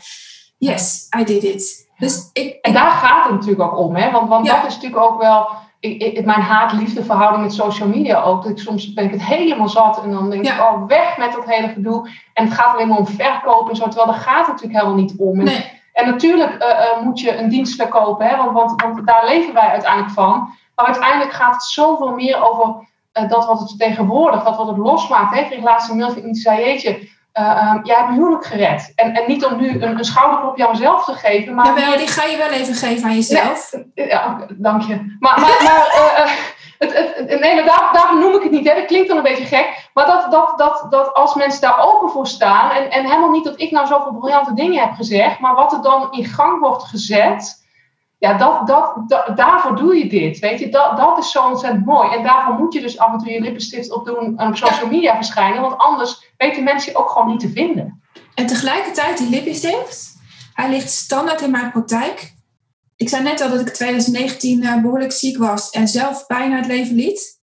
yes, I did it. Dus ik, en daar gaat het natuurlijk ook om, hè? Want, want dat is natuurlijk ook wel ik, mijn haat-liefde verhouding met social media ook. Dat ik, soms ben ik het helemaal zat en dan denk ik, oh, weg met dat hele gedoe. En het gaat alleen maar om verkopen en zo. Terwijl daar gaat het natuurlijk helemaal niet om. En, nee. en natuurlijk uh, moet je een dienst verkopen, hè, want, want, want, daar leven wij uiteindelijk van. Maar uiteindelijk gaat het zoveel meer over uh, dat wat het vertegenwoordigt, dat wat het losmaakt. Hè. Ik kreeg laatst een mail van zei, jeetje, uh, jij hebt mijn huwelijk gered. En, en niet om nu een, een schouderklopje aan mezelf te geven. Maar Jawel, die ga je wel even geven aan jezelf. Nee, ja, dank je. Maar, maar, maar uh, het, het, nee, maar daar, daarom noem ik het niet. Hè. Dat klinkt dan een beetje gek. Maar dat, dat, dat, dat als mensen daar open voor staan. En, en helemaal niet dat ik nou zoveel briljante dingen heb gezegd. Maar wat er dan in gang wordt gezet ja, dat, dat, dat, daarvoor doe je dit. Weet je, dat, dat is zo ontzettend mooi. En daarvoor moet je dus af en toe je lippenstift opdoen en op social media verschijnen. Want anders weten mensen je ook gewoon niet te vinden. En tegelijkertijd, die lippenstift, hij ligt standaard in mijn praktijk. Ik zei net al dat ik 2019 uh, behoorlijk ziek was en zelf bijna het leven liet.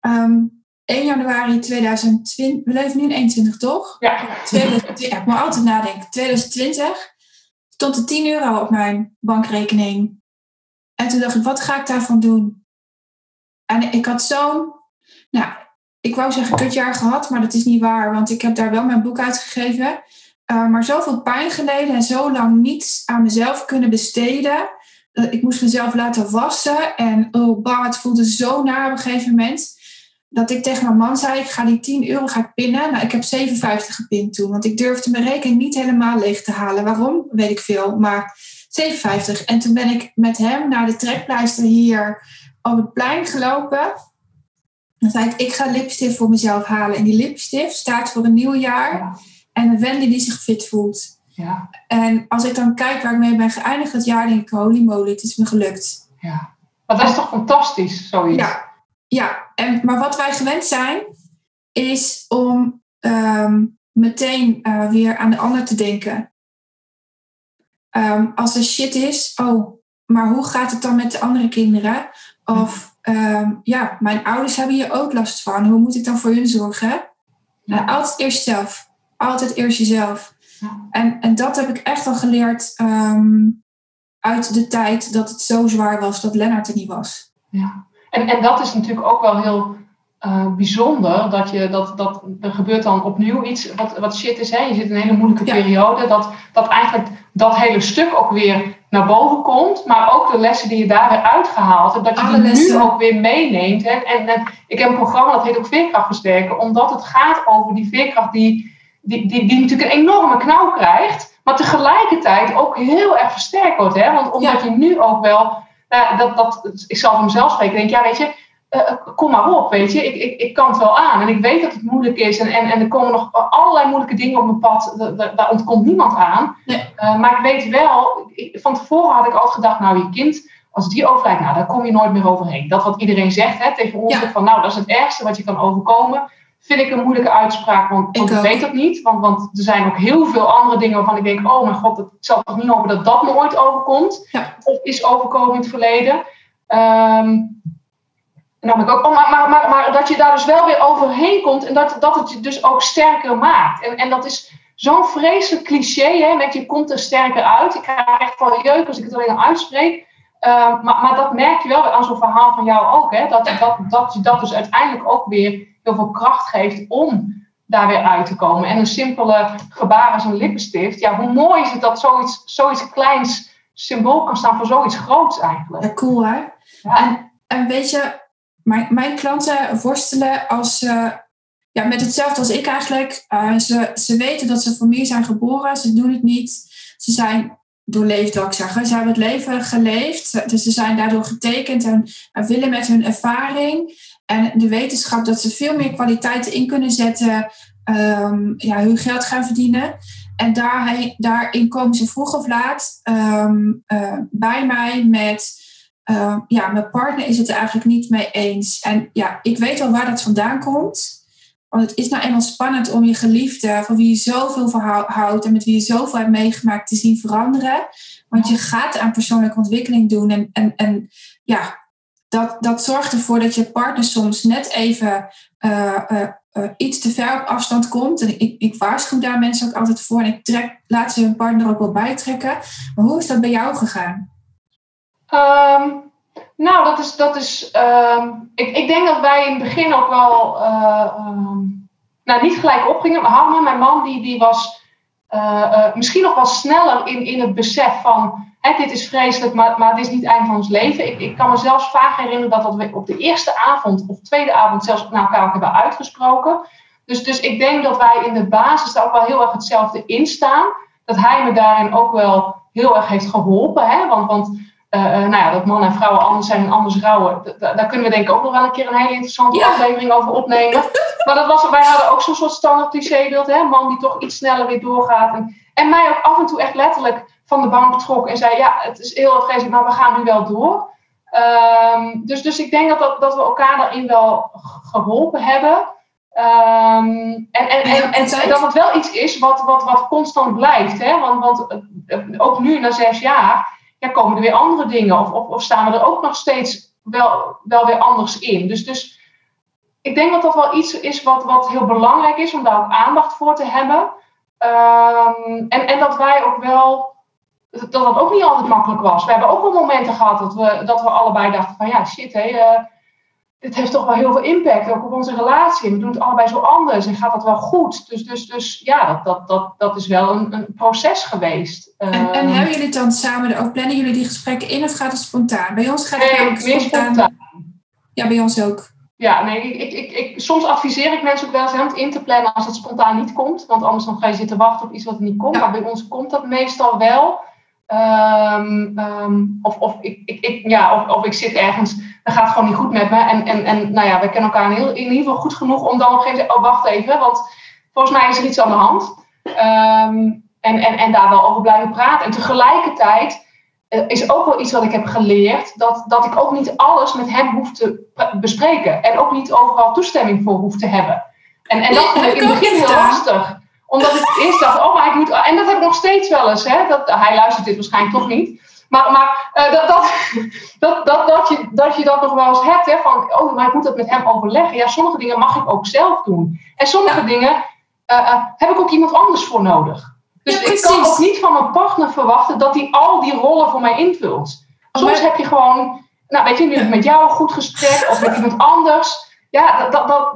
Um, 1 januari 2020, we leven nu in 21 toch? Ja. 2020, ik moet altijd nadenken. 2020 stond er 10 euro op mijn bankrekening. En toen dacht ik, wat ga ik daarvan doen? En ik had zo'n, nou, ik wou zeggen kutjaar gehad, maar dat is niet waar, want ik heb daar wel mijn boek uitgegeven. Uh, maar zoveel pijn geleden en zo lang niets aan mezelf kunnen besteden. Uh, ik moest mezelf laten wassen en oh, bah, het voelde zo naar op een gegeven moment dat ik tegen mijn man zei, ik ga die 10 euro ga ik pinnen. Nou, ik heb 57 gepind toen, want ik durfde mijn rekening niet helemaal leeg te halen. Waarom? Weet ik veel, maar 57. En toen ben ik met hem naar de trekpleister hier op het plein gelopen. Dan zei ik, ik ga lipstift voor mezelf halen. En die lipstift staat voor een nieuw jaar. En een Wendy die zich fit voelt. Ja. En als ik dan kijk waar ik mee ben geëindigd dat jaar, denk ik, holy moly, het is me gelukt. Ja. Maar dat is toch fantastisch, zoiets? Ja, ja, en, maar wat wij gewend zijn, is om ehm, meteen uh, weer aan de ander te denken. Um, als er shit is, oh, maar hoe gaat het dan met de andere kinderen? Of um, ja, mijn ouders hebben hier ook last van. Hoe moet ik dan voor hun zorgen? Ja. Nou, altijd eerst zelf. Altijd eerst jezelf. Ja. En, en dat heb ik echt al geleerd uit de tijd dat het zo zwaar was dat Lennart er niet was. Ja. En, en dat is natuurlijk ook wel heel uh, bijzonder. Dat, je, dat, dat er gebeurt dan opnieuw iets wat, wat shit is. Hè? Je zit in een hele moeilijke periode. Dat, dat eigenlijk dat hele stuk ook weer naar boven komt. Maar ook de lessen die je daar weer uitgehaald hebt. Dat je die nu ook weer meeneemt. Hè? En, en, ik heb een programma dat heet ook Veerkracht versterken. Omdat het gaat over die veerkracht die, die, die, die natuurlijk een enorme knauw krijgt. Maar tegelijkertijd ook heel erg versterkt wordt. Hè? Want omdat je nu ook wel nou, dat, dat, ik zal van mezelf spreken. denk, ja, weet je, uh, kom maar op, weet je. Ik, ik, ik kan het wel aan. En ik weet dat het moeilijk is. En, en, en er komen nog allerlei moeilijke dingen op mijn pad. Daar ontkomt niemand aan. maar ik weet wel, van tevoren had ik altijd gedacht, nou, je kind, als die overlijdt, nou, daar kom je nooit meer overheen. Dat wat iedereen zegt hè, tegen ons, van nou, dat is het ergste wat je kan overkomen vind ik een moeilijke uitspraak, want, want ik, weet dat niet. Want, want er zijn ook heel veel andere dingen waarvan ik denk, oh mijn god, ik zal toch niet hopen dat dat me ooit overkomt. Of is overkomen in het verleden. Um, nou, ik ook, oh, maar, maar, maar, maar, dat je daar dus wel weer overheen komt en dat, dat het je dus ook sterker maakt. En, en dat is zo'n vreselijk cliché, hè, met je komt er sterker uit. Ik krijg echt wel jeuk als ik het alleen uitspreek. Uh, maar, maar dat merk je wel aan zo'n verhaal van jou ook, hè, dat, dat, dat je dat dus uiteindelijk ook weer heel veel kracht geeft om daar weer uit te komen. En een simpele gebaar als een lippenstift, ja, hoe mooi is het dat zoiets, zoiets kleins symbool kan staan voor zoiets groots eigenlijk. Ja, cool hè? En, en weet je, mijn, mijn klanten worstelen als ze, ja, met hetzelfde als ik eigenlijk. Uh, ze, ze weten dat ze voor mij zijn geboren, ze doen het niet. Ze zijn doorleefd, wil ik zeggen. Ze hebben het leven geleefd, dus ze zijn daardoor getekend en, en willen met hun ervaring en de wetenschap dat ze veel meer kwaliteiten in kunnen zetten, um, ja, hun geld gaan verdienen. En daar, daarin komen ze vroeg of laat um, uh, bij mij met, uh, ja, mijn partner is het eigenlijk niet mee eens. En ja, ik weet al waar dat vandaan komt. Want het is nou eenmaal spannend om je geliefde, van wie je zoveel van houdt en met wie je zoveel hebt meegemaakt, te zien veranderen. Want je gaat aan persoonlijke ontwikkeling doen. En, en, en ja, dat, dat zorgt ervoor dat je partner soms net even uh, uh, iets te ver op afstand komt. En ik, ik waarschuw daar mensen ook altijd voor. En ik trek, laat ze hun partner ook wel bijtrekken. Maar hoe is dat bij jou gegaan? Um, nou, dat is. Dat is um, ik, ik denk dat wij in het begin ook wel. Um, nou, niet gelijk opgingen. Maar Harman, mijn man, die, die was misschien nog wel sneller in, in het besef van dit is vreselijk, maar, maar het is niet het einde van ons leven. Ik, ik kan me zelfs vaak herinneren dat, dat we op de eerste avond of tweede avond zelfs naar elkaar hebben uitgesproken. Dus, dus ik denk dat wij in de basis daar ook wel heel erg hetzelfde in staan. Dat hij me daarin ook wel heel erg heeft geholpen. Hè? Want, want uh, nou ja, dat mannen en vrouwen anders zijn en anders rouwen. Daar kunnen we denk ik ook nog wel een keer een hele interessante aflevering over opnemen. Maar dat was, wij hadden ook zo'n soort standaard clichébeeld. Hè? Man die toch iets sneller weer doorgaat. En, en mij ook af en toe echt letterlijk van de bank trok en zei: Ja, het is heel vreselijk, maar we gaan nu wel door. Um, dus, dus ik denk dat, dat, dat we elkaar daarin wel geholpen hebben. Um, en, en, en, en, dat het wel iets is wat, wat, wat constant blijft. Hè? Want, want eh, ook nu, na zes jaar, ja, komen er weer andere dingen. Of, of, of, staan we er ook nog steeds wel, wel weer anders in. Dus, dus ik denk dat dat wel iets is wat, wat heel belangrijk is om daar ook aandacht voor te hebben. Um, en, en dat wij ook wel dat dat ook niet altijd makkelijk was. We hebben ook wel momenten gehad dat we, dat we allebei dachten van ja, shit, hé, uh, dit heeft toch wel heel veel impact, ook op onze relatie. We doen het allebei zo anders en gaat dat wel goed. Dus, dus, dus ja, dat, dat, dat, dat is wel een, een proces geweest. En, en ehm, hebben jullie dan samen, ook plannen jullie die gesprekken in of gaat het spontaan? Bij ons gaat het nee, spontaan. spontaan. Ja, bij ons ook. Ja, nee, ik, ik, ik, soms adviseer ik mensen ook wel eens om het in te plannen als het spontaan niet komt. Want anders dan ga je zitten wachten op iets wat niet komt. Maar bij ons komt dat meestal wel. Um, um, of, of, ik, ik, ik, ja, of, of ik zit ergens, dat gaat gewoon niet goed met me. En, en, en nou ja, we kennen elkaar in, heel, in ieder geval goed genoeg om dan op een gegeven moment, oh wacht even, want volgens mij is er iets aan de hand. Um, en, en, en daar wel over blijven praten. En tegelijkertijd uh, is ook wel iets wat ik heb geleerd, dat, dat ik ook niet alles met hem hoef te bespreken. En ook niet overal toestemming voor hoef te hebben. En, en dat vond ik in het begin heel lastig omdat ik eerst dacht, oh, maar ik moet. En dat heb ik nog steeds wel eens. Hè? Dat, hij luistert dit waarschijnlijk toch niet. Maar, maar uh, dat, dat, dat, dat, dat, je, dat je dat nog wel eens hebt. Hè? Van, oh, maar ik moet dat met hem overleggen. Ja, sommige dingen mag ik ook zelf doen. En sommige dingen uh, heb ik ook iemand anders voor nodig. Dus ik kan ook niet van mijn partner verwachten dat hij al die rollen voor mij invult. Soms heb je gewoon, nou weet je, nu met jou een goed gesprek of met iemand anders ja, dat, dat, dat,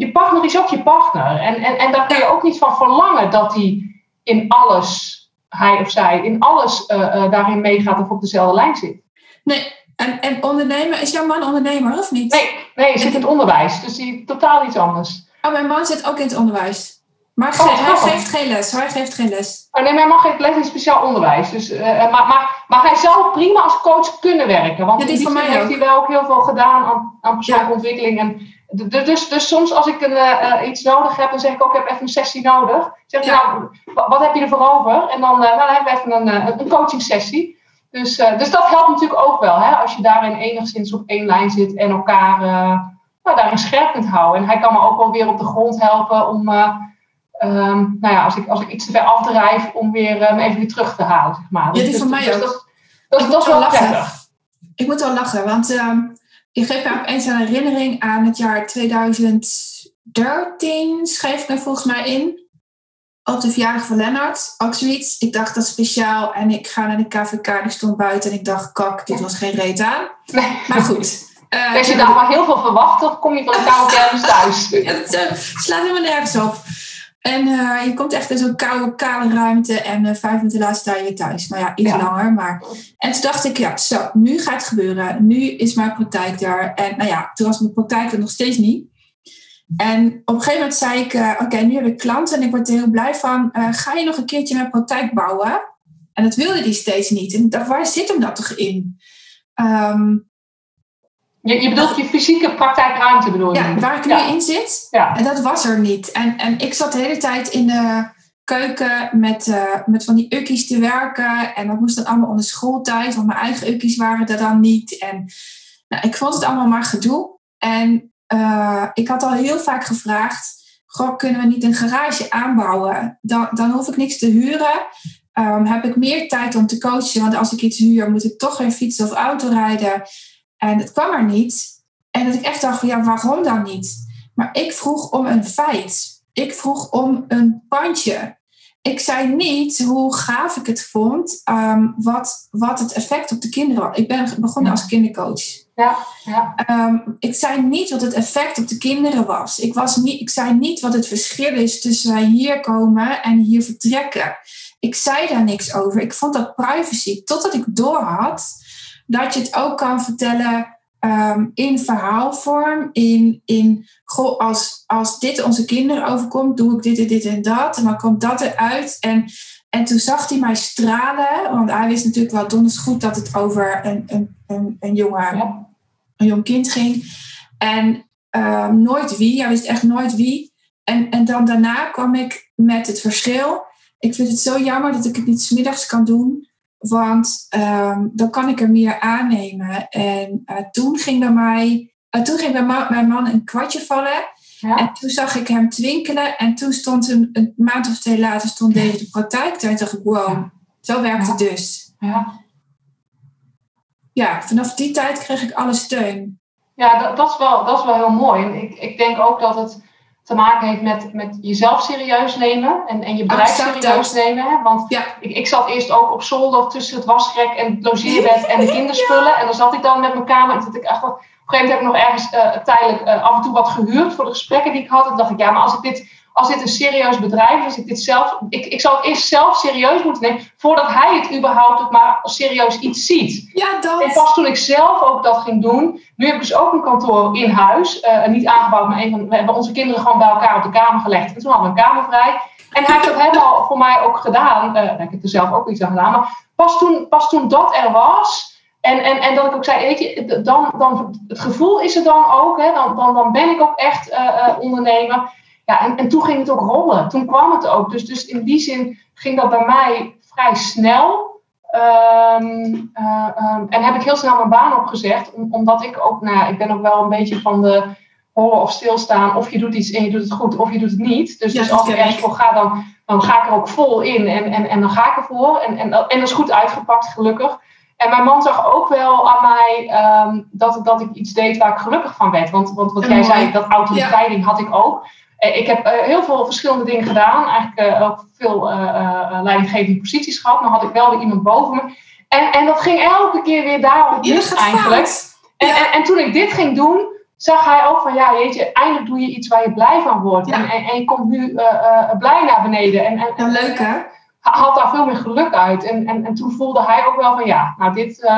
je partner is ook je partner. En, en, en daar kun je ook niet van verlangen dat hij in alles, hij of zij, in alles uh, uh, daarin meegaat of op dezelfde lijn zit. Nee, en, en ondernemer, is jouw man ondernemer of niet? Nee, nee hij zit in het onderwijs, dus die totaal iets anders. Oh, mijn man zit ook in het onderwijs. Maar oh, hij geeft geen les, hij geeft geen les. Oh, nee, maar hij mag geen les in speciaal onderwijs. Dus, uh, maar, maar, maar hij zou prima als coach kunnen werken. Want ja, die zin heeft hij wel ook heel veel gedaan aan, aan persoonlijke ontwikkeling. En, dus, dus soms als ik een, uh, iets nodig heb, dan zeg ik ook, ik heb even een sessie nodig. Zeg ja. nou, wat heb je ervoor over? En dan, uh, dan hebben we even een, een coaching sessie. Dus, dus dat helpt natuurlijk ook wel, hè, als je daarin enigszins op één lijn zit en elkaar nou, daarin scherp kunt houden. En hij kan me ook wel weer op de grond helpen om um, nou ja, als ik, als ik iets te ver afdrijf, om weer um, even weer terug te halen. Zeg maar. Ja, die dus, van mij dus. Dat, dat, dat is wel lachen. Ik moet wel lachen, want um, je geeft me opeens een herinnering aan het jaar 2013, schreef ik me volgens mij in. Op de verjaardag van Lennart, ook zoiets. Ik dacht dat speciaal en ik ga naar de KVK, die stond buiten en ik dacht, kak, dit was geen reet aan. Nee. Maar goed. Uh, Als je daar maar heel veel verwacht, dan kom je van de KVK thuis. ja, dat uh, slaat helemaal nergens op. En uh, je komt echt in zo'n koude, kale ruimte en uh, vijf minuten later sta je thuis. Nou ja, iets langer. Maar... En toen dacht ik, ja, zo, nu gaat het gebeuren. Nu is mijn praktijk daar. En nou ja, toen was mijn praktijk er nog steeds niet. En op een gegeven moment zei ik, uh, oké, nu heb ik klanten en ik word er heel blij van. ga je nog een keertje mijn praktijk bouwen? En dat wilde die steeds niet. En ik dacht, waar zit hem dat toch in? Um, je, je bedoelt je fysieke praktijkruimte bedoel je? Ja, waar ik nu in zit. Ja. En dat was er niet. En, en ik zat de hele tijd in de keuken met, uh, met van die ukkies te werken. En dat moest dan allemaal onder schooltijd, want mijn eigen ukkies waren er dan niet. En nou, ik vond het allemaal maar gedoe. En uh, ik had al heel vaak gevraagd, goh, kunnen we niet een garage aanbouwen? Dan, dan hoef ik niks te huren. Um, heb ik meer tijd om te coachen, want als ik iets huur, moet ik toch geen fiets of auto rijden. En het kwam er niet. En dat ik echt dacht van ja, waarom dan niet? Maar ik vroeg om een feit. Ik vroeg om een pandje. Ik zei niet hoe gaaf ik het vond, um, wat, wat het effect op de kinderen was. Ik ben begonnen als kindercoach. Ja, ja. Um, ik zei niet wat het effect op de kinderen was. Ik, was niet, ik zei niet wat het verschil is tussen wij hier komen en hier vertrekken. Ik zei daar niks over. Ik vond dat privacy, totdat ik doorhad dat je het ook kan vertellen um, in verhaalvorm. In, in goh, als, als dit onze kinderen overkomt, doe ik dit en dit en dat. En dan komt dat eruit. En, en toen zag hij mij stralen, want hij wist natuurlijk wel donders goed dat het over een, een, een, een, jonge, een jong kind ging. En um, nooit wie, hij wist echt nooit wie. En, en dan daarna kwam ik met het verschil. Ik vind het zo jammer dat ik het niet smiddags kan doen. Want um, dan kan ik er meer aannemen. En uh, toen ging bij mij, uh, toen ging bij mijn man een kwartje vallen. Ja. En toen zag ik hem twinkelen. En toen stond een, een maand of twee later stond deze de praktijk. Toen dacht ik, wow, ja. zo werkt het dus. Ja. ja, vanaf die tijd kreeg ik alle steun. Ja, dat, dat, is, wel, dat is wel heel mooi. En ik, ik denk ook dat het te maken heeft met, met jezelf serieus nemen en, en je bedrijf serieus nemen. Want ja. ik, ik zat eerst ook op zolder tussen het wasrek en het logeerbed en de kinderspullen. En dan zat ik dan met mijn kamer en ik echt, op een gegeven moment heb ik nog ergens uh, tijdelijk uh, af en toe wat gehuurd voor de gesprekken die ik had. En dacht ik, ja, maar als ik dit als dit een serieus bedrijf is, ik dit zelf. Ik, ik zou het eerst zelf serieus moeten nemen. voordat hij het überhaupt ook maar serieus iets ziet. Ja, dat. En pas toen ik zelf ook dat ging doen. Nu heb ik dus ook een kantoor in huis. Uh, niet aangebouwd, maar een van, we hebben onze kinderen gewoon bij elkaar op de kamer gelegd. En toen hadden we een kamer vrij. En hij heeft dat helemaal voor mij ook gedaan. Uh, ik heb er zelf ook iets aan gedaan. Maar pas toen, pas toen dat er was. En, en, en dat ik ook zei, weet je, dan, dan, het gevoel is er dan ook, hè, dan, dan, dan ben ik ook echt uh, ondernemer. Ja, en, en toen ging het ook rollen. Toen kwam het ook. Dus, dus in die zin ging dat bij mij vrij snel. Um, uh, um, en heb ik heel snel mijn baan opgezegd. omdat ik ook, nou ik ben ook wel een beetje van de hollen of stilstaan. Of je doet iets en je doet het goed, of je doet het niet. Dus, dus als ik ergens voor ga, dan, dan ga ik er ook vol in. En, en, en dan ga ik ervoor. En, en, en dat is goed uitgepakt, gelukkig. En mijn man zag ook wel aan mij um, dat, dat ik iets deed waar ik gelukkig van werd. Want, want wat jij zei, dat autoriteit had ik ook. Eh, ik heb uh, heel veel verschillende dingen gedaan. Eigenlijk uh, ook veel leidinggevende posities gehad. Maar had ik wel weer iemand boven me. En, en dat ging elke keer weer daarop mis eigenlijk. En, en, en, toen ik dit ging doen, zag hij ook van... Ja, jeetje, eindelijk doe je iets waar je blij van wordt. En, en, je komt nu blij naar beneden. En, en, ja, leuk hè? Had daar veel meer geluk uit. En, en, en toen voelde hij ook wel van... Ja, nou dit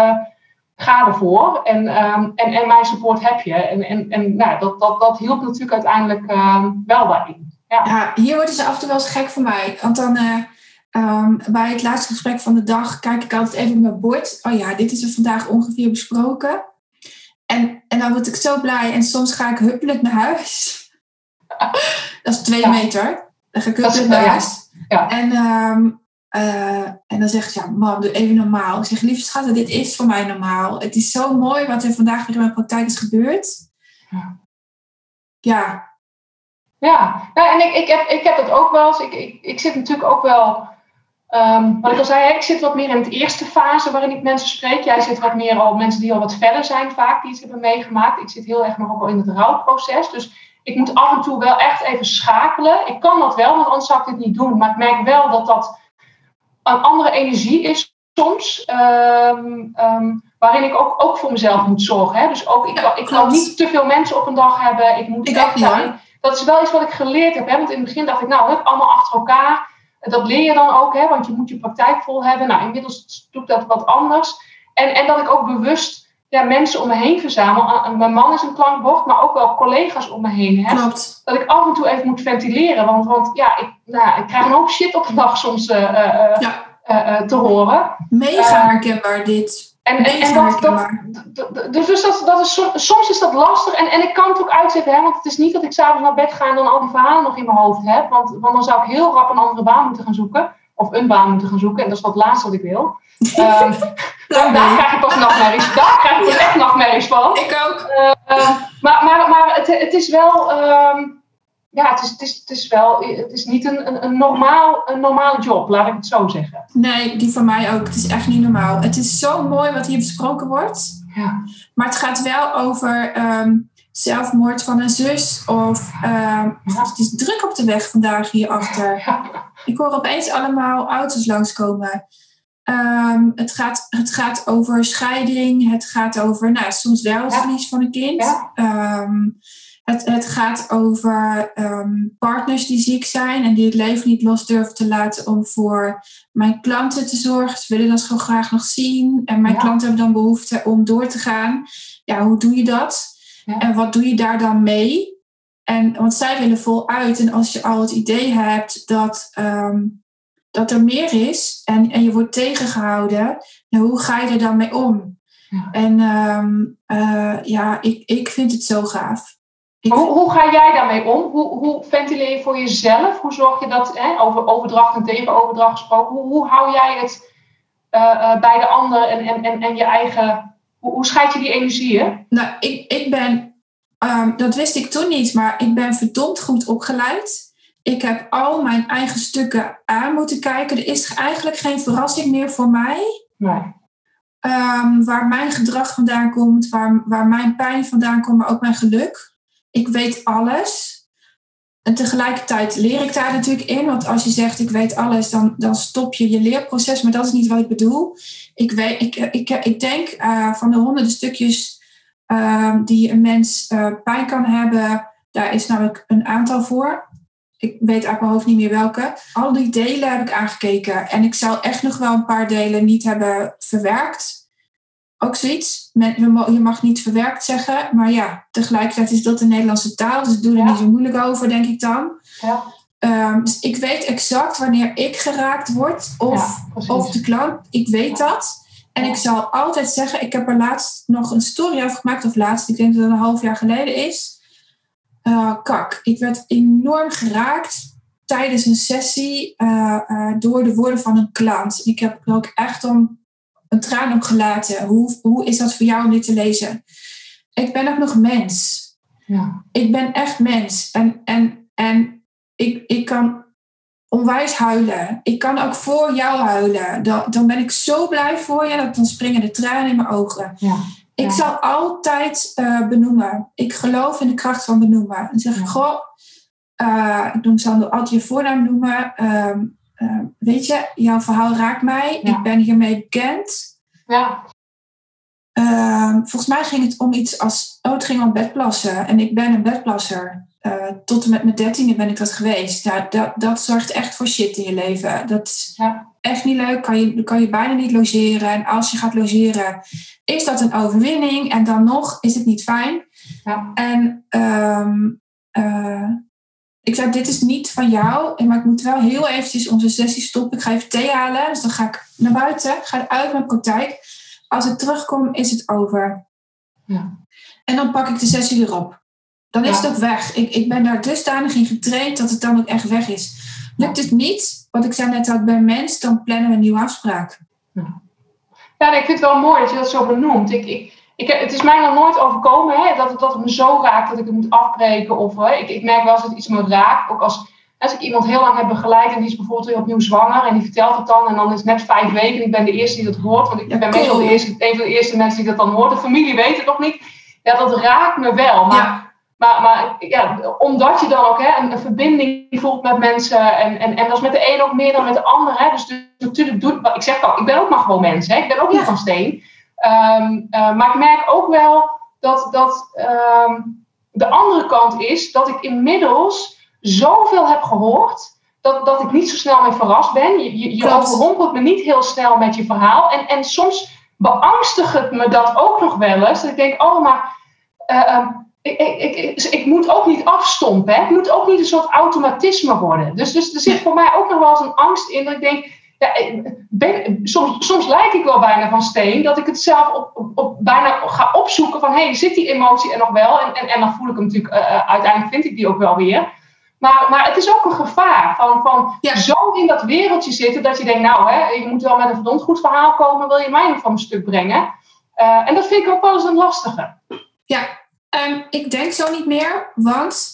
ga ervoor en, um, en, en mijn support heb je. En, en, en nou, dat, dat, dat hielp natuurlijk uiteindelijk um, wel bij. Ja. ja. hier worden ze af en toe wel eens gek voor mij. Want dan eh, ehm, bij het laatste gesprek van de dag kijk ik altijd even op mijn bord. Oh ja, dit is er vandaag ongeveer besproken. En, en dan word ik zo blij. En soms ga ik huppelend naar huis. Dat is twee Ja. meter. Dan ga ik huppelend naar huis. Ja. En, ehm, eh, en dan zegt ze, ja, mam, doe even normaal. Ik zeg, lieve schat, dit is voor mij normaal. Het is zo mooi wat er vandaag weer in mijn praktijk is gebeurd. Ja. Ja, Ja, nou, en ik, ik, heb, ik heb dat ook wel eens. Ik, ik, ik zit natuurlijk ook wel. ehm, wat ik al zei, ik zit wat meer in het eerste fase waarin ik mensen spreek. Jij zit wat meer al mensen die al wat verder zijn, vaak die iets hebben meegemaakt. Ik zit heel erg nog ook wel in het rouwproces. Dus ik moet af en toe wel echt even schakelen. Ik kan dat wel, want anders zou ik dit niet doen. Maar ik merk wel dat dat een andere energie is soms. ehm, ehm, waarin ik ook, ook voor mezelf moet zorgen. Hè? Dus ook, ik, Ja, kan- ik kan niet te veel mensen op een dag hebben. Ik moet Ik echt hoor. dat is wel iets wat ik geleerd heb. Hè? Want in het begin dacht ik, nou, hup, allemaal achter elkaar. Dat leer je dan ook, hè? want je moet je praktijk vol hebben. Nou, inmiddels doe ik dat wat anders. En, en dat ik ook bewust ja, mensen om me heen verzamel. Ah, Mijn man is een klankbord, maar ook wel collega's om me heen heb. klopt. Dat ik af en toe even moet ventileren. Want, want ja, ik, nou, ik krijg een hoop shit op de dag soms eh, eh, eh, Ja. te horen. Mega herkenbaar dit. En, en, en dat, dus dus dat, dat is, som- soms is dat lastig en, en ik kan het ook uitzetten, hè, want het is niet dat ik s'avonds naar bed ga en dan al die verhalen nog in mijn hoofd heb, want, want dan zou ik heel rap een andere baan moeten gaan zoeken, of een baan moeten gaan zoeken, en dat is wat laatste wat ik wil. Ehm, dan, daar krijg ik pas nachtmerries, daar krijg ik echt nachtmerries van. Ik ook. Ehm, maar maar, maar het, het is wel, ehm, ja, het is, het, is, het is wel, het is niet een, een, een, normaal, een normale job, laat ik het zo zeggen. Nee, die van mij ook. Het is echt niet normaal. Het is zo mooi wat hier besproken wordt. Ja. Maar het gaat wel over zelfmoord van een zus. Of Ja. het is druk op de weg vandaag hierachter. Ja. Ik hoor opeens allemaal auto's langskomen. Ehm, het, gaat, het gaat over scheiding. Het gaat over nou, soms wel het Ja. verlies van een kind. Ja. Ehm, het, het gaat over ehm, partners die ziek zijn en die het leven niet los durven te laten om voor mijn klanten te zorgen. Ze willen dat zo graag nog zien. En mijn Ja. klanten hebben dan behoefte om door te gaan. Ja, hoe doe je dat? En wat doe je daar dan mee? En, want zij willen voluit. En als je al het idee hebt dat, dat er meer is en, en je wordt tegengehouden, nou, hoe ga je er dan mee om? Ja. En ehm, eh, ja, ik, ik vind het zo gaaf. Hoe, hoe ga jij daarmee om? Hoe, hoe ventileer je voor jezelf? Hoe zorg je dat, hè, over overdracht en tegenoverdracht gesproken, hoe, hoe hou jij het eh, eh, bij de ander en, en, en, en je eigen, hoe, hoe scheid je die energieën? Nou, ik, ik ben, ehm, dat wist ik toen niet, maar ik ben verdomd goed opgeleid. Ik heb al mijn eigen stukken aan moeten kijken. Er is eigenlijk geen verrassing meer voor mij. Nee. Ehm, waar mijn gedrag vandaan komt, waar, waar mijn pijn vandaan komt, maar ook mijn geluk. Ik weet alles. En tegelijkertijd leer ik daar natuurlijk in. Want als je zegt ik weet alles, dan, dan stop je je leerproces. Maar dat is niet wat ik bedoel. Ik, weet, ik, ik, ik denk eh, van de honderden stukjes ehm, die een mens eh, pijn kan hebben, daar is namelijk een aantal voor. Ik weet uit mijn hoofd niet meer welke. Al die delen heb ik aangekeken. En ik zou echt nog wel een paar delen niet hebben verwerkt. Ook zoiets. Mo- Je mag niet verwerkt zeggen. Maar ja, tegelijkertijd is dat de Nederlandse taal. Dus ik doe er Ja. niet zo moeilijk over, denk ik dan. Ja, Ehm, dus ik weet exact wanneer ik geraakt word. Of, ja, of de klant. Ik weet dat. En ik zal altijd zeggen, ik heb er laatst nog een story over gemaakt. Of laatst, ik denk dat het een half jaar geleden is. Eh, kak, ik werd enorm geraakt tijdens een sessie eh, eh, door de woorden van een klant. Ik heb er ook echt om een traan op gelaten. Hoe, hoe is dat voor jou om dit te lezen? Ik ben ook nog mens Ja. ik ben echt mens. En, en, en ik, ik kan onwijs huilen. Ik kan ook voor jou huilen. Dan, dan ben ik zo blij voor je, dat dan springen de tranen in mijn ogen. Ja. Ik Ja. zal altijd eh, benoemen. Ik geloof in de kracht van benoemen. Dan zeg ik, Ja. goh, eh, ik noem, zal altijd je voornaam noemen. Ehm, ehm, weet je, jouw verhaal raakt mij. Ja. Ik ben hiermee bekend. Ja. Ehm, volgens mij ging het om iets als, oh, het ging om bedplassen. En ik ben een bedplasser. Eh, tot en met mijn dertiende ben ik dat geweest. Nou, dat, dat zorgt echt voor shit in je leven. Dat is Ja. echt niet leuk. Kan je, kan je bijna niet logeren. En als je gaat logeren, is dat een overwinning. En dan nog is het niet fijn. Ja. En ehm, eh, ik zei, dit is niet van jou, maar ik moet wel heel eventjes onze sessie stoppen. Ik ga even thee halen, dus dan ga ik naar buiten, ga uit mijn praktijk. Als ik terugkom, is het over. Ja. En dan pak ik de sessie weer op. Dan is het ook weg. Ik, ik ben daar dusdanig in getraind dat het dan ook echt weg is. Lukt het niet, wat ik zei net had bij mens, dan plannen we een nieuwe afspraak. Ja, ja ik vind het wel mooi dat je dat zo benoemt. Ik, ik, ik, het is mij nog nooit overkomen hè, dat, het, dat het me zo raakt dat ik het moet afbreken. Of, hè, ik, ik merk wel als het iets me raakt, ook als, als ik iemand heel lang heb begeleid en die is bijvoorbeeld weer opnieuw zwanger en die vertelt het dan en dan is het net vijf weken en ik ben de eerste die dat hoort, want ik ben meestal de eerste, een van de eerste mensen die dat dan hoort. De familie weet het nog niet. Ja, dat raakt me wel. Maar, maar, maar ja, omdat je dan ook hè, een, verbinding voelt met mensen en, en, en dat is met de een ook meer dan met de ander. Hè. Dus, dus natuurlijk doet, ik zeg al, ik ben ook maar gewoon mens, hè. ik ben ook niet van steen. Ehm, eh, maar ik merk ook wel dat, dat ehm, de andere kant is dat ik inmiddels zoveel heb gehoord. Dat, dat ik niet zo snel meer verrast ben. Je, je, je overrompelt me niet heel snel met je verhaal. En, en soms beangstigt het me dat ook nog wel eens. Dat ik denk, oh, maar uh, uh, ik, ik, ik, ik, moet ook niet afstompen. Hè? Het moet ook niet een soort automatisme worden. Dus, dus er zit voor mij ook nog wel eens een angst in dat ik denk, ja, ben, soms, soms lijk ik wel bijna van steen, dat ik het zelf op, op, op bijna ga opzoeken van, hé, hey, zit die emotie er nog wel? En, en, en dan voel ik hem natuurlijk, uh, uiteindelijk vind ik die ook wel weer. Maar, maar het is ook een gevaar van, van zo in dat wereldje zitten dat je denkt, nou, hè, je moet wel met een verdomd goed verhaal komen, wil je mij nog van een stuk brengen? Uh, en dat vind ik ook wel eens een lastige. Ja, um, ik denk zo niet meer, want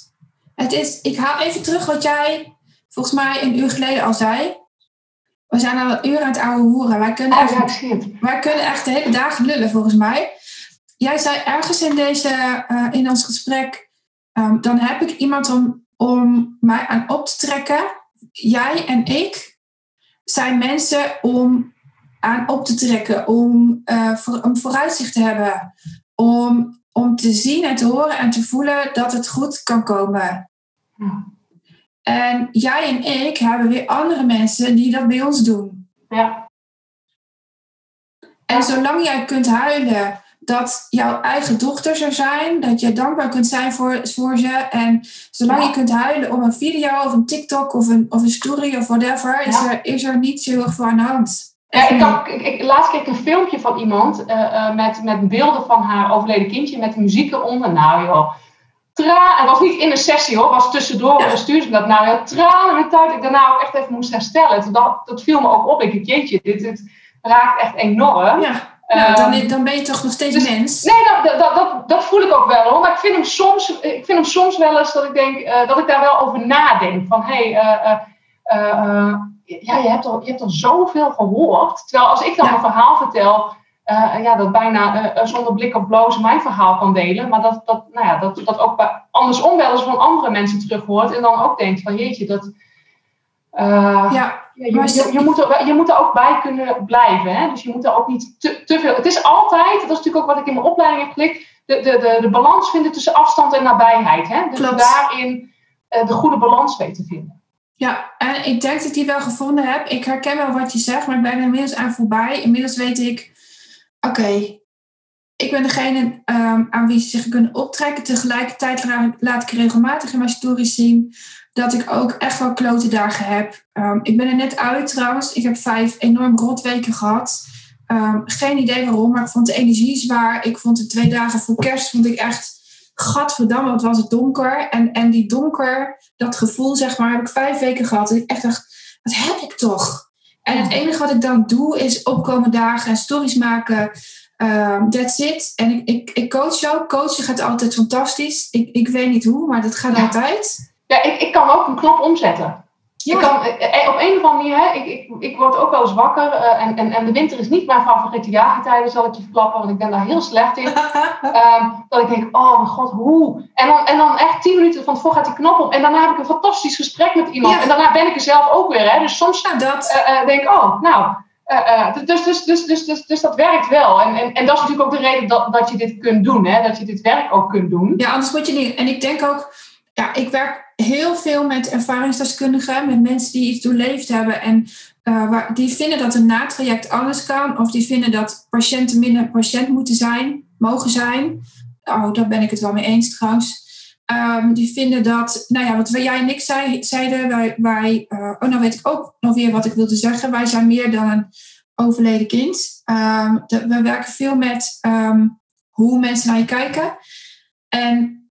het is, ik haal even terug wat jij volgens mij een uur geleden al zei. We zijn al een uur aan het oude hoeren. Wij kunnen, oh, echt, wij kunnen echt de hele dag lullen, volgens mij. Jij zei ergens in, deze, uh, in ons gesprek, um, dan heb ik iemand om, om mij aan op te trekken. Jij en ik zijn mensen om aan op te trekken, om, uh, voor, om vooruitzicht te hebben, om, om te zien en te horen en te voelen dat het goed kan komen. Ja. En jij en ik hebben weer andere mensen die dat bij ons doen. Ja. En zolang jij kunt huilen dat jouw eigen dochters er zijn, dat je dankbaar kunt zijn voor, voor ze. En zolang je kunt huilen om een video of een TikTok of een, of een story of whatever, is, er, is er niet zo heel veel aan de hand. Ja, ik, ik, ik, laatst keek een filmpje van iemand uh, uh, met, met beelden van haar overleden kindje met muziek eronder. Nou joh, traan. Het was niet in een sessie hoor, het was tussendoor. Ja. stuurde ze dat. Nou ja, tranen met tijd. Ik daarna ook echt even moest herstellen. Dat, dat viel me ook op. Ik dacht, jeetje, dit, dit raakt echt enorm. Ja. Nou, dan, dan ben je toch nog steeds dus, mens? Nee, dat, dat, dat, dat, voel ik ook wel hoor. Maar ik vind hem soms, ik vind hem soms wel eens dat ik denk uh, dat ik daar wel over nadenk. Van hé, hey, uh, ja, je hebt, al, je hebt al zoveel gehoord. Terwijl als ik dan een verhaal vertel, ja, dat bijna zonder blik of blozen mijn verhaal kan delen. Maar dat, dat, nou ja, dat, dat ook bij, andersom wel eens van andere mensen terug hoort. En dan ook denkt van jeetje, dat... Uh, ja, je, je, je, moet er, je moet er ook bij kunnen blijven. Hè? Dus je moet er ook niet te, te veel... Het is altijd, dat is natuurlijk ook wat ik in mijn opleiding heb geleerd, de, de, de, de balans vinden tussen afstand en nabijheid. Hè? Dus Klopt. daarin de goede balans weten te vinden. Ja, en ik denk dat ik die wel gevonden heb. Ik herken wel wat je zegt, maar ik ben er inmiddels aan voorbij. Inmiddels weet ik, oké, ik ben degene um, aan wie ze zich kunnen optrekken. Tegelijkertijd laat ik regelmatig in mijn stories zien dat ik ook echt wel klote dagen heb. Um, ik ben er net uit trouwens. Ik heb vijf enorm rotweken gehad. Um, geen idee waarom, maar ik vond de energie zwaar. Ik vond de twee dagen voor kerst vond ik echt gadverdamme, wat was het donker. En, en die donker, dat gevoel, zeg maar, heb ik vijf weken gehad. En ik echt dacht, wat heb ik toch? En het enige wat ik dan doe, is opkomen dagen en stories maken. Um, that's it. En ik, ik, ik coach ook. Coachen gaat altijd fantastisch. Ik, ik weet niet hoe, maar dat gaat altijd. Ja, ik, ik kan ook een knop omzetten. Ja. Ik kan, eh, eh, op een of andere manier, hè, ik, ik, ik word ook wel eens wakker. Uh, en, en, en de winter is niet mijn favoriete jaargetijden, zal ik je verklappen, want ik ben daar heel slecht in. um, dat ik denk, oh mijn god, hoe? En dan, en dan echt tien minuten van tevoren gaat die knop op. En daarna heb ik een fantastisch gesprek met iemand. Ja. En daarna ben ik er zelf ook weer. Hè. Dus soms ja, dat. Uh, denk ik, oh, nou. Dus, dus, dus, dus, dus, dus dat werkt wel. En, en, en dat is natuurlijk ook de reden dat, dat je dit kunt doen. Hè? Dat je dit werk ook kunt doen. Ja, anders moet je niet. En ik denk ook, ja, ik werk heel veel met ervaringsdeskundigen, met mensen die iets doorleefd hebben en waar, die vinden dat een natraject anders kan, of die vinden dat patiënten minder patiënt moeten zijn, mogen zijn. Oh, daar ben ik het wel mee eens trouwens. Ehm, die vinden dat, nou ja, wat jij en ik zei, zeiden, wij, wij uh, oh nou weet ik ook nog weer wat ik wilde zeggen. Wij zijn meer dan een overleden kind. Um, we werken veel met um, hoe mensen naar je kijken. En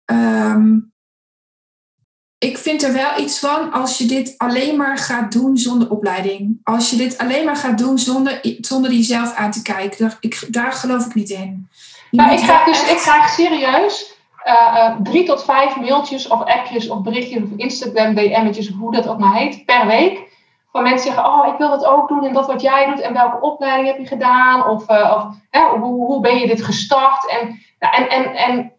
ik vind er wel iets van als je dit alleen maar gaat doen zonder opleiding. Als je dit alleen maar gaat doen zonder, zonder die zelf aan te kijken. Daar, ik, daar geloof ik niet in. Nou, ik, krijg dus, ik krijg serieus uh, uh, drie tot vijf mailtjes of appjes of berichtjes of Instagram DM'tjes, hoe dat ook maar heet, per week. Van mensen zeggen, oh, ik wil dat ook doen en dat wat jij doet en welke opleiding heb je gedaan? Of, uh, of hè, hoe, hoe ben je dit gestart? En, en, en, en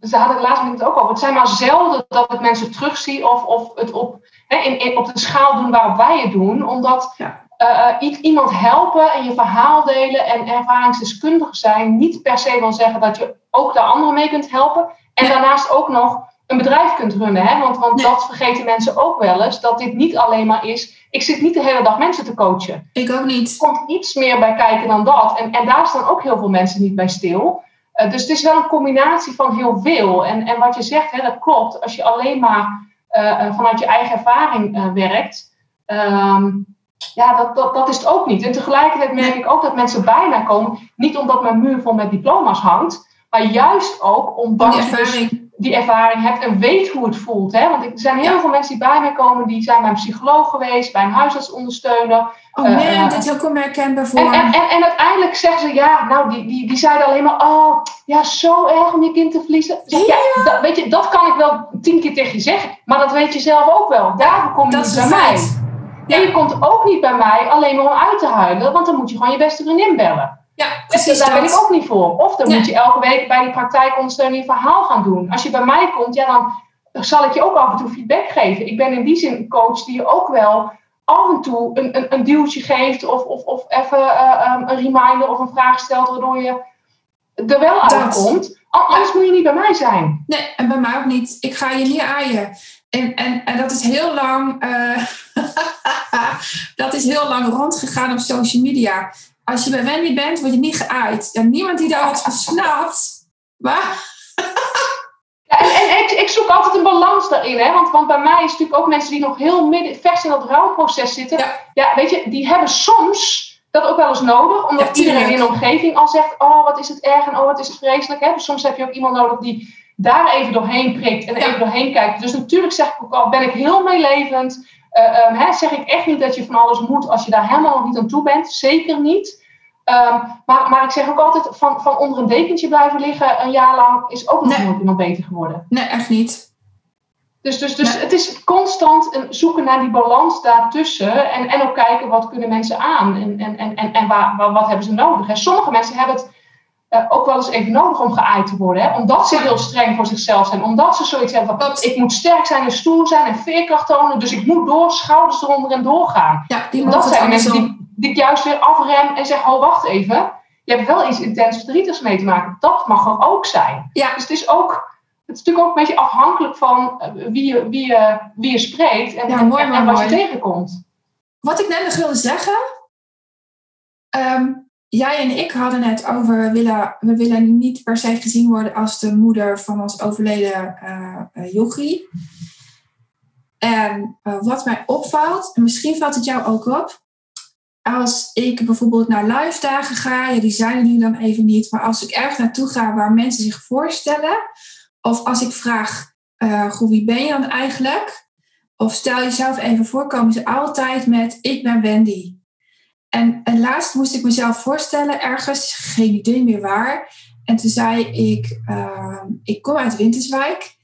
ze hadden het laatst het ook over. Het zijn maar zelden dat ik mensen terugzie of, of het op, hè, in, in, op de schaal doen waarop wij het doen. Omdat ja. Uh, iemand helpen en je verhaal delen en ervaringsdeskundig zijn niet per se wil zeggen dat je ook de anderen mee kunt helpen. En daarnaast ook nog een bedrijf kunt runnen. Hè? Want, want dat vergeten mensen ook wel eens. Dat dit niet alleen maar is. Ik zit niet de hele dag mensen te coachen. Ik ook niet. Er komt iets meer bij kijken dan dat. En, en daar staan ook heel veel mensen niet bij stil. Uh, dus het is wel een combinatie van heel veel. En, en wat je zegt, hè, dat klopt. Als je alleen maar uh, vanuit je eigen ervaring werkt. Um, ja, dat, dat, dat is het ook niet. En tegelijkertijd merk ik ook dat mensen bijna komen. Niet omdat mijn muur vol met diploma's hangt. Maar juist ook omdat die ervaring. je dus die ervaring hebt en weet hoe het voelt. Hè? Want er zijn heel veel mensen die bij mij komen, die zijn bij een psycholoog geweest, bij een huisartsondersteuner. Oh man, uh, dit heel me herkenbaar voor. En, en, en, en, uiteindelijk zeggen ze, ja, nou, die, die, die zeiden alleen maar, oh, ja, zo erg om je kind te verliezen. Zeg, ja, ja dat, weet je, dat kan ik wel tien keer tegen je zeggen, maar dat weet je zelf ook wel. Daarvoor kom je niet bij mij. Ja. En je komt ook niet bij mij alleen maar om uit te huilen, want dan moet je gewoon je beste vriendin bellen. Ja, precies. daar ben ik ook niet voor. Of dan moet je elke week bij die praktijkondersteuning je verhaal gaan doen. Als je bij mij komt, ja, dan zal ik je ook af en toe feedback geven. Ik ben in die zin een coach die je ook wel af en toe een, een, een duwtje geeft of, of, of even uh, um, een reminder of een vraag stelt waardoor je er wel uitkomt. Anders moet je niet bij mij zijn. Nee, en bij mij ook niet. Ik ga je niet aaien. En, en, en dat is heel lang, uh, dat is heel lang rondgegaan op social media als je bij Wendy bent, word je niet geaaid. Ja, niemand die daar wat van snapt. Maar... Ja, en, en ik, ik, zoek altijd een balans daarin. Hè? Want, want bij mij is natuurlijk ook mensen die nog heel midden, vers in dat rouwproces zitten. Ja. ja. weet je, die hebben soms dat ook wel eens nodig. Omdat iedereen in de omgeving al zegt, oh wat is het erg en oh wat is het vreselijk. Hè? Dus soms heb je ook iemand nodig die daar even doorheen prikt en even doorheen kijkt. Dus natuurlijk zeg ik ook al, ben ik heel meelevend. Uh, hè, zeg ik echt niet dat je van alles moet als je daar helemaal nog niet aan toe bent. Zeker niet. Um, maar, maar ik zeg ook altijd, van, van onder een dekentje blijven liggen een jaar lang is ook nog nooit iemand beter geworden. Nee, echt niet. Dus, dus, dus het is constant een zoeken naar die balans daartussen. En, en ook kijken wat kunnen mensen aan en, en, en, en, en waar, waar, wat hebben ze nodig. En sommige mensen hebben het ook wel eens even nodig om geaaid te worden. Hè? Omdat ze heel streng voor zichzelf zijn. Omdat ze zoiets hebben van, ik moet sterk zijn en stoer zijn en veerkracht tonen. Dus ik moet door, schouders eronder en doorgaan. Ja, die dat zijn mensen die, die ik juist weer afrem en zeg, oh wacht even. Je hebt wel iets intens verdrietigs mee te maken. Dat mag er ook zijn. Ja. Dus het is ook... Het is natuurlijk ook een beetje afhankelijk van eh, wie je, wie je, wie je spreekt en, ja, mooi, en, wat mooi. je tegenkomt. Wat ik net nog wilde zeggen. Um, jij en ik hadden het over, we willen, we willen niet per se gezien worden als de moeder van ons overleden uh, uh, yogi. En uh, wat mij opvalt, en misschien valt het jou ook op, als ik bijvoorbeeld naar live dagen ga, die zijn er nu dan even niet, maar als ik ergens naartoe ga waar mensen zich voorstellen, of als ik vraag, goed, wie ben je dan eigenlijk? Of stel jezelf even voor, komen ze altijd met, ik ben Wendy. En, en laatst moest ik mezelf voorstellen, ergens, geen idee meer waar. En toen zei ik, uh, ik kom uit Winterswijk.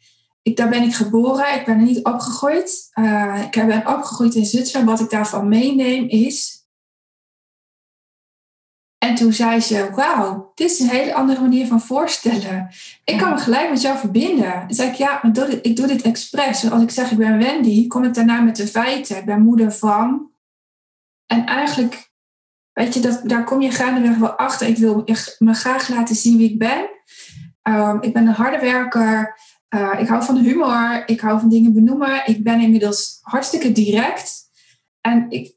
Ik, daar ben ik geboren, ik ben er niet opgegroeid. Uh, ik ben opgegroeid in Zwitserland. Wat ik daarvan meeneem is... En toen zei ze, wauw, dit is een hele andere manier van voorstellen. Ik kan me gelijk met jou verbinden. Toen zei ik, ja, maar doe dit, ik doe dit expres. Als ik zeg, ik ben Wendy, kom ik daarna met de feiten. Ik ben moeder van... En eigenlijk Weet je, dat, daar kom je gaandeweg wel achter. Ik wil me graag laten zien wie ik ben. Um, ik ben een harde werker. Uh, ik hou van humor. Ik hou van dingen benoemen. Ik ben inmiddels hartstikke direct. En, ik,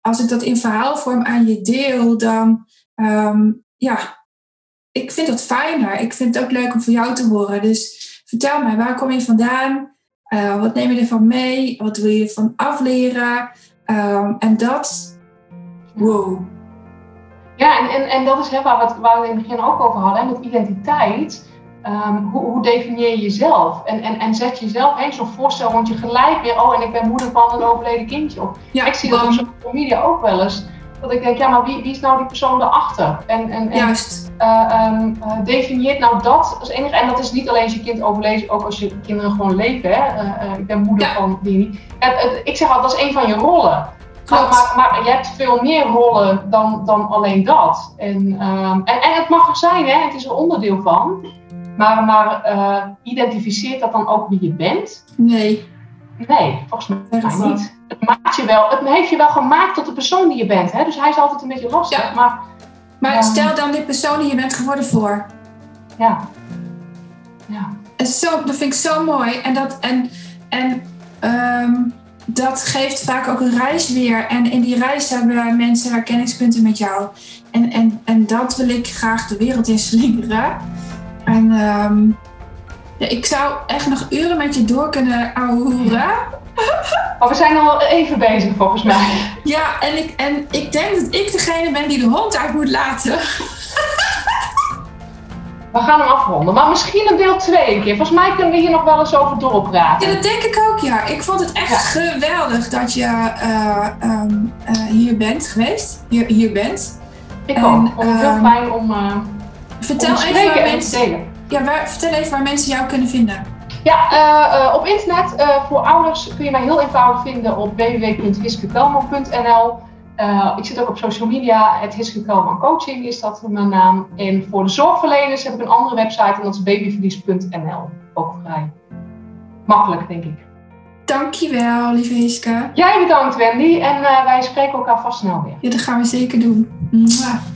als ik dat in verhaalvorm aan je deel, dan um, ja, ik vind dat fijner. Ik vind het ook leuk om van jou te horen. Dus vertel mij, waar kom je vandaan? Uh, wat neem je ervan mee? Wat wil je ervan afleren? Um, en dat, wow. Ja, en, en, en dat is hè, waar, we het, waar we in het begin ook over hadden, met identiteit. Um, hoe, hoe, definieer je jezelf? En, en, en zet jezelf eens zo'n voorstel, want je gelijk weer, oh, en ik ben moeder van een overleden kindje. Of, ja, ik zie dat op social media ook wel eens. Dat ik denk, ja, maar wie, wie is nou die persoon erachter? En, en, en Juist. Uh, um, uh, definieert nou dat als enige. En dat is niet alleen als je kind overleeft, ook als je kinderen gewoon leven. Hè? Uh, ik ben moeder van die. ik zeg altijd, dat is een van je rollen. Maar, maar, maar, je hebt veel meer rollen dan, dan alleen dat. En, um, en, en het mag er zijn, hè? het is er onderdeel van. Maar, maar identificeert dat dan ook wie je bent? Nee. Nee, volgens mij niet. Het, maakt je wel, het heeft je wel gemaakt tot de persoon die je bent. Hè? Dus hij is altijd een beetje lastig. Ja. Maar, maar stel dan die persoon die je bent geworden voor. Ja. ja. En zo, dat vind ik zo mooi. En, dat, en, en um, dat geeft vaak ook een reis weer. En in die reis hebben mensen herkenningspunten met jou. En, en, en dat wil ik graag de wereld in slingeren. En um, ja, ik zou echt nog uren met je door kunnen ouwehoeren. Maar we zijn al even bezig volgens mij. Ja, en ik, en ik denk dat ik degene ben die de hond uit moet laten. We gaan hem afronden. Maar misschien een deel 2 keer. Volgens mij kunnen we hier nog wel eens over doorpraten. Ja, dat denk ik ook, ja. Ik vond het echt geweldig dat je uh, um, uh, hier bent geweest. Hier, hier bent. Ik en, ook. Het heel um, fijn om, uh, vertel om even waar en te delen. Ja, waar, vertel even waar mensen jou kunnen vinden. Ja, op internet voor ouders kun je mij heel eenvoudig vinden op www.hiskekelman.nl. ik zit ook op social media, het Hiske Kelman Coaching is dat mijn naam. En voor de zorgverleners heb ik een andere website en dat is babyverlies.nl. Ook vrij makkelijk, denk ik. Dankjewel, lieve Hiske. Jij bedankt, Wendy. En wij spreken elkaar vast snel weer. Ja, dat gaan we zeker doen. Mwah.